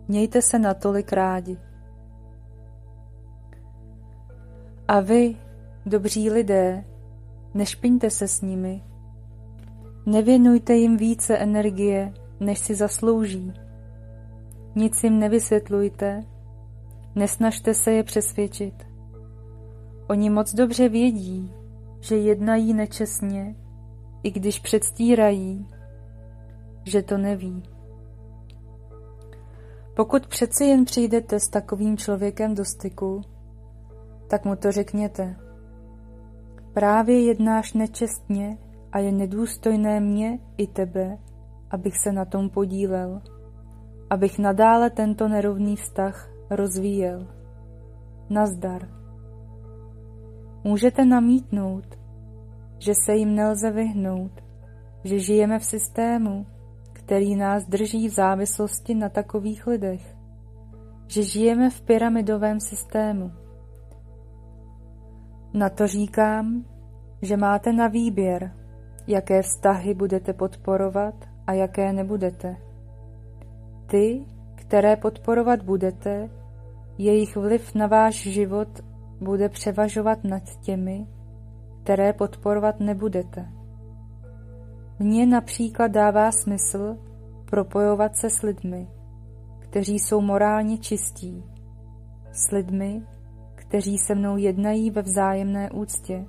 Mějte se natolik rádi. A vy, dobří lidé, nešpiňte se s nimi. Nevěnujte jim více energie, než si zaslouží. Nic jim nevysvětlujte, nesnažte se je přesvědčit. Oni moc dobře vědí, že jednají nečestně, i když předstírají, že to neví. Pokud přeci jen přijdete s takovým člověkem do styku, tak mu to řekněte. Právě jednáš nečestně a je nedůstojné mě i tebe, abych se na tom podílel, abych nadále tento nerovný vztah rozvíjel. Nazdar. Můžete namítnout, že se jim nelze vyhnout, že žijeme v systému, který nás drží v závislosti na takových lidech, že žijeme v pyramidovém systému. Na to říkám, že máte na výběr, jaké vztahy budete podporovat a jaké nebudete. Ty, které podporovat budete, jejich vliv na váš život bude převažovat nad těmi, které podporovat nebudete. Mně například dává smysl propojovat se s lidmi, kteří jsou morálně čistí, s lidmi, kteří se mnou jednají ve vzájemné úctě,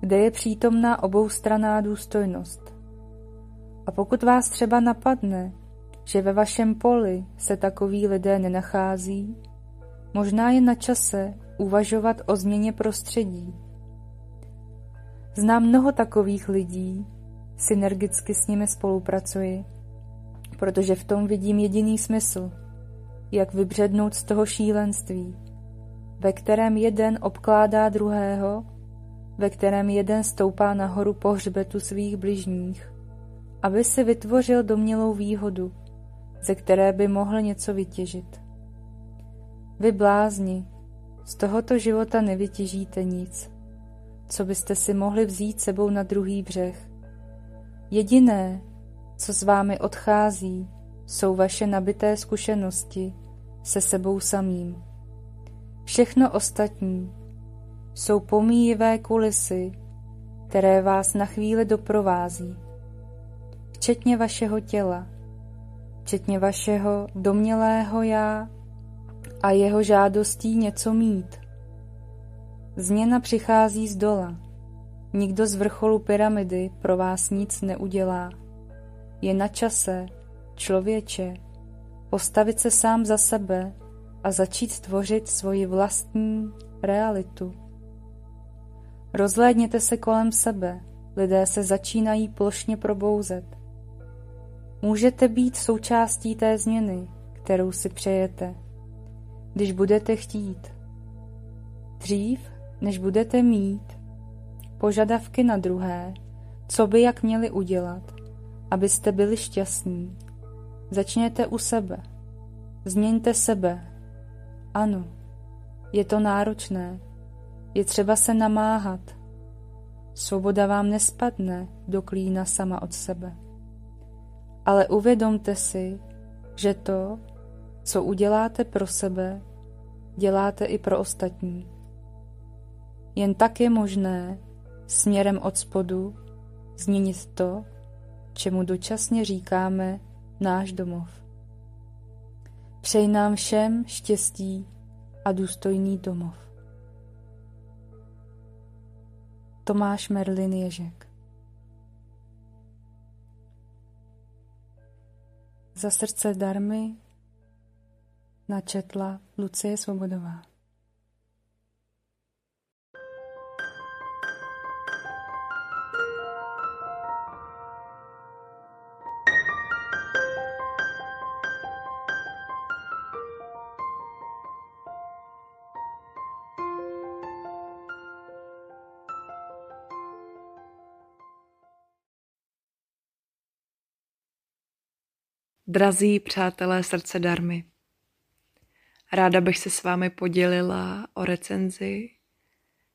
kde je přítomná oboustraná důstojnost. A pokud vás třeba napadne, že ve vašem poli se takoví lidé nenachází, možná je na čase uvažovat o změně prostředí. Znám mnoho takových lidí, synergicky s nimi spolupracuji, protože v tom vidím jediný smysl, jak vybřednout z toho šílenství, ve kterém jeden obkládá druhého, ve kterém jeden stoupá nahoru po hřbetu svých bližních, aby si vytvořil domělou výhodu, ze které by mohl něco vytěžit. Vy blázni, z tohoto života nevytěžíte nic, co byste si mohli vzít sebou na druhý břeh. Jediné, co s vámi odchází, jsou vaše nabité zkušenosti se sebou samým. Všechno ostatní jsou pomíjivé kulisy, které vás na chvíli doprovází, včetně vašeho těla, včetně vašeho domělého já a jeho žádostí něco mít. Změna přichází z dola. Nikdo z vrcholu pyramidy pro vás nic neudělá. Je na čase, člověče, postavit se sám za sebe a začít tvořit svoji vlastní realitu. Rozhlédněte se kolem sebe, lidé se začínají plošně probouzet. Můžete být součástí té změny, kterou si přejete, když budete chtít. Dřív, než budete mít požadavky na druhé, co by jak měli udělat, abyste byli šťastní, začněte u sebe. Změňte sebe. Ano, je to náročné, je třeba se namáhat. Svoboda vám nespadne do klína sama od sebe. Ale uvědomte si, že to, co uděláte pro sebe, děláte i pro ostatní. Jen tak je možné směrem od spodu změnit to, čemu dočasně říkáme náš domov. Přeji nám všem štěstí a důstojný domov. Tomáš Merlin Ježek Za srdce darmy načetla Lucie Svobodová. Drazí přátelé srdce darmy, ráda bych se s vámi podělila o recenzi,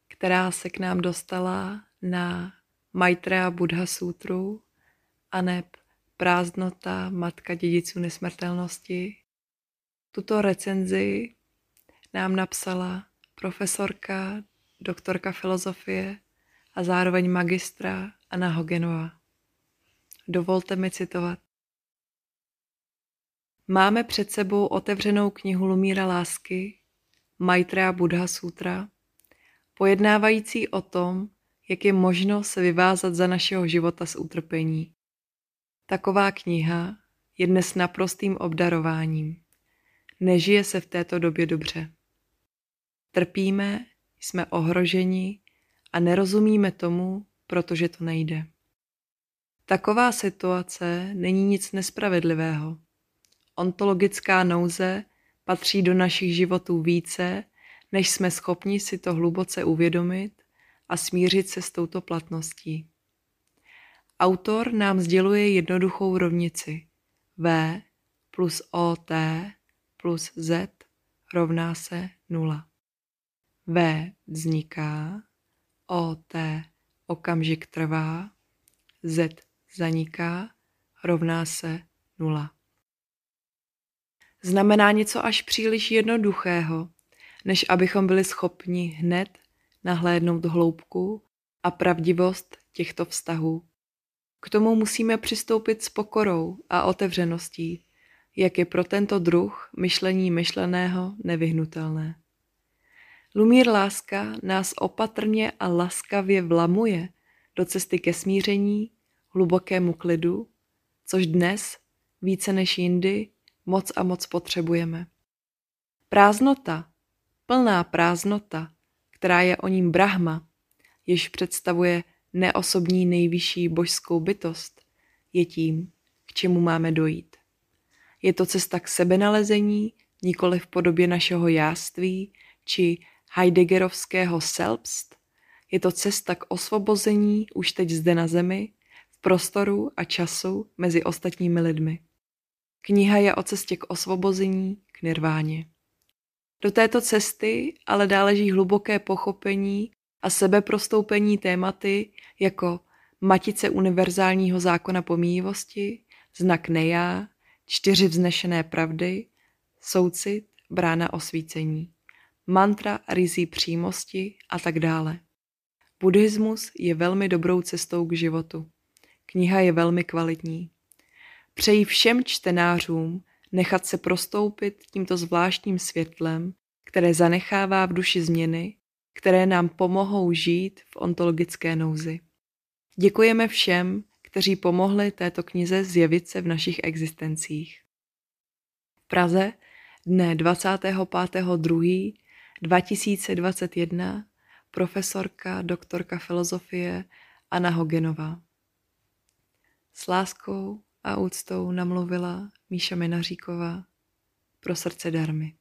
která se k nám dostala na Maitreya Buddha Sutru a neb Prázdnota Matka dědiců nesmrtelnosti. Tuto recenzi nám napsala profesorka, doktorka filozofie a zároveň magistra Anna Hogenová. Dovolte mi citovat. Máme před sebou otevřenou knihu Lumíra lásky, Maitreya Buddha Sutra, pojednávající o tom, jak je možno se vyvázat za našeho života z utrpení. Taková kniha je dnes naprostým obdarováním. Nežije se v této době dobře. Trpíme jsme ohroženi a nerozumíme tomu, protože to nejde. Taková situace není nic nespravedlivého. Ontologická nouze patří do našich životů více, než jsme schopni si to hluboce uvědomit a smířit se s touto platností. Autor nám sděluje jednoduchou rovnici. V plus OT plus Z rovná se nula. V vzniká, OT okamžik trvá, Z zaniká, rovná se nula. Znamená něco až příliš jednoduchého, než abychom byli schopni hned nahlédnout hloubku a pravdivost těchto vztahů. K tomu musíme přistoupit s pokorou a otevřeností, jak je pro tento druh myšlení myšleného nevyhnutelné. Lumír láska nás opatrně a laskavě vlamuje do cesty ke smíření, hlubokému klidu, což dnes, více než jindy, moc a moc potřebujeme. Prázdnota, plná prázdnota, která je o ním Brahma, jež představuje neosobní nejvyšší božskou bytost, je tím, k čemu máme dojít. Je to cesta k sebenalezení, nikoli v podobě našeho jáství či Heideggerovského selbst, je to cesta k osvobození už teď zde na zemi, v prostoru a času mezi ostatními lidmi. Kniha je o cestě k osvobození, k nirváně. Do této cesty ale dáleží hluboké pochopení a sebeprostoupení tématy jako matice univerzálního zákona pomíjivosti, znak nejá, čtyři vznešené pravdy, soucit, brána osvícení, mantra rizí přímosti a tak dále. Buddhismus je velmi dobrou cestou k životu. Kniha je velmi kvalitní. Přeji všem čtenářům nechat se prostoupit tímto zvláštním světlem, které zanechává v duši změny, které nám pomohou žít v ontologické nouzi. Děkujeme všem, kteří pomohli této knize zjevit se v našich existencích. V Praze dne 25.2.2021 profesorka, doktorka filozofie Anna Hogenová. S láskou a úctou namluvila Míša Minaříková pro srdce darmy.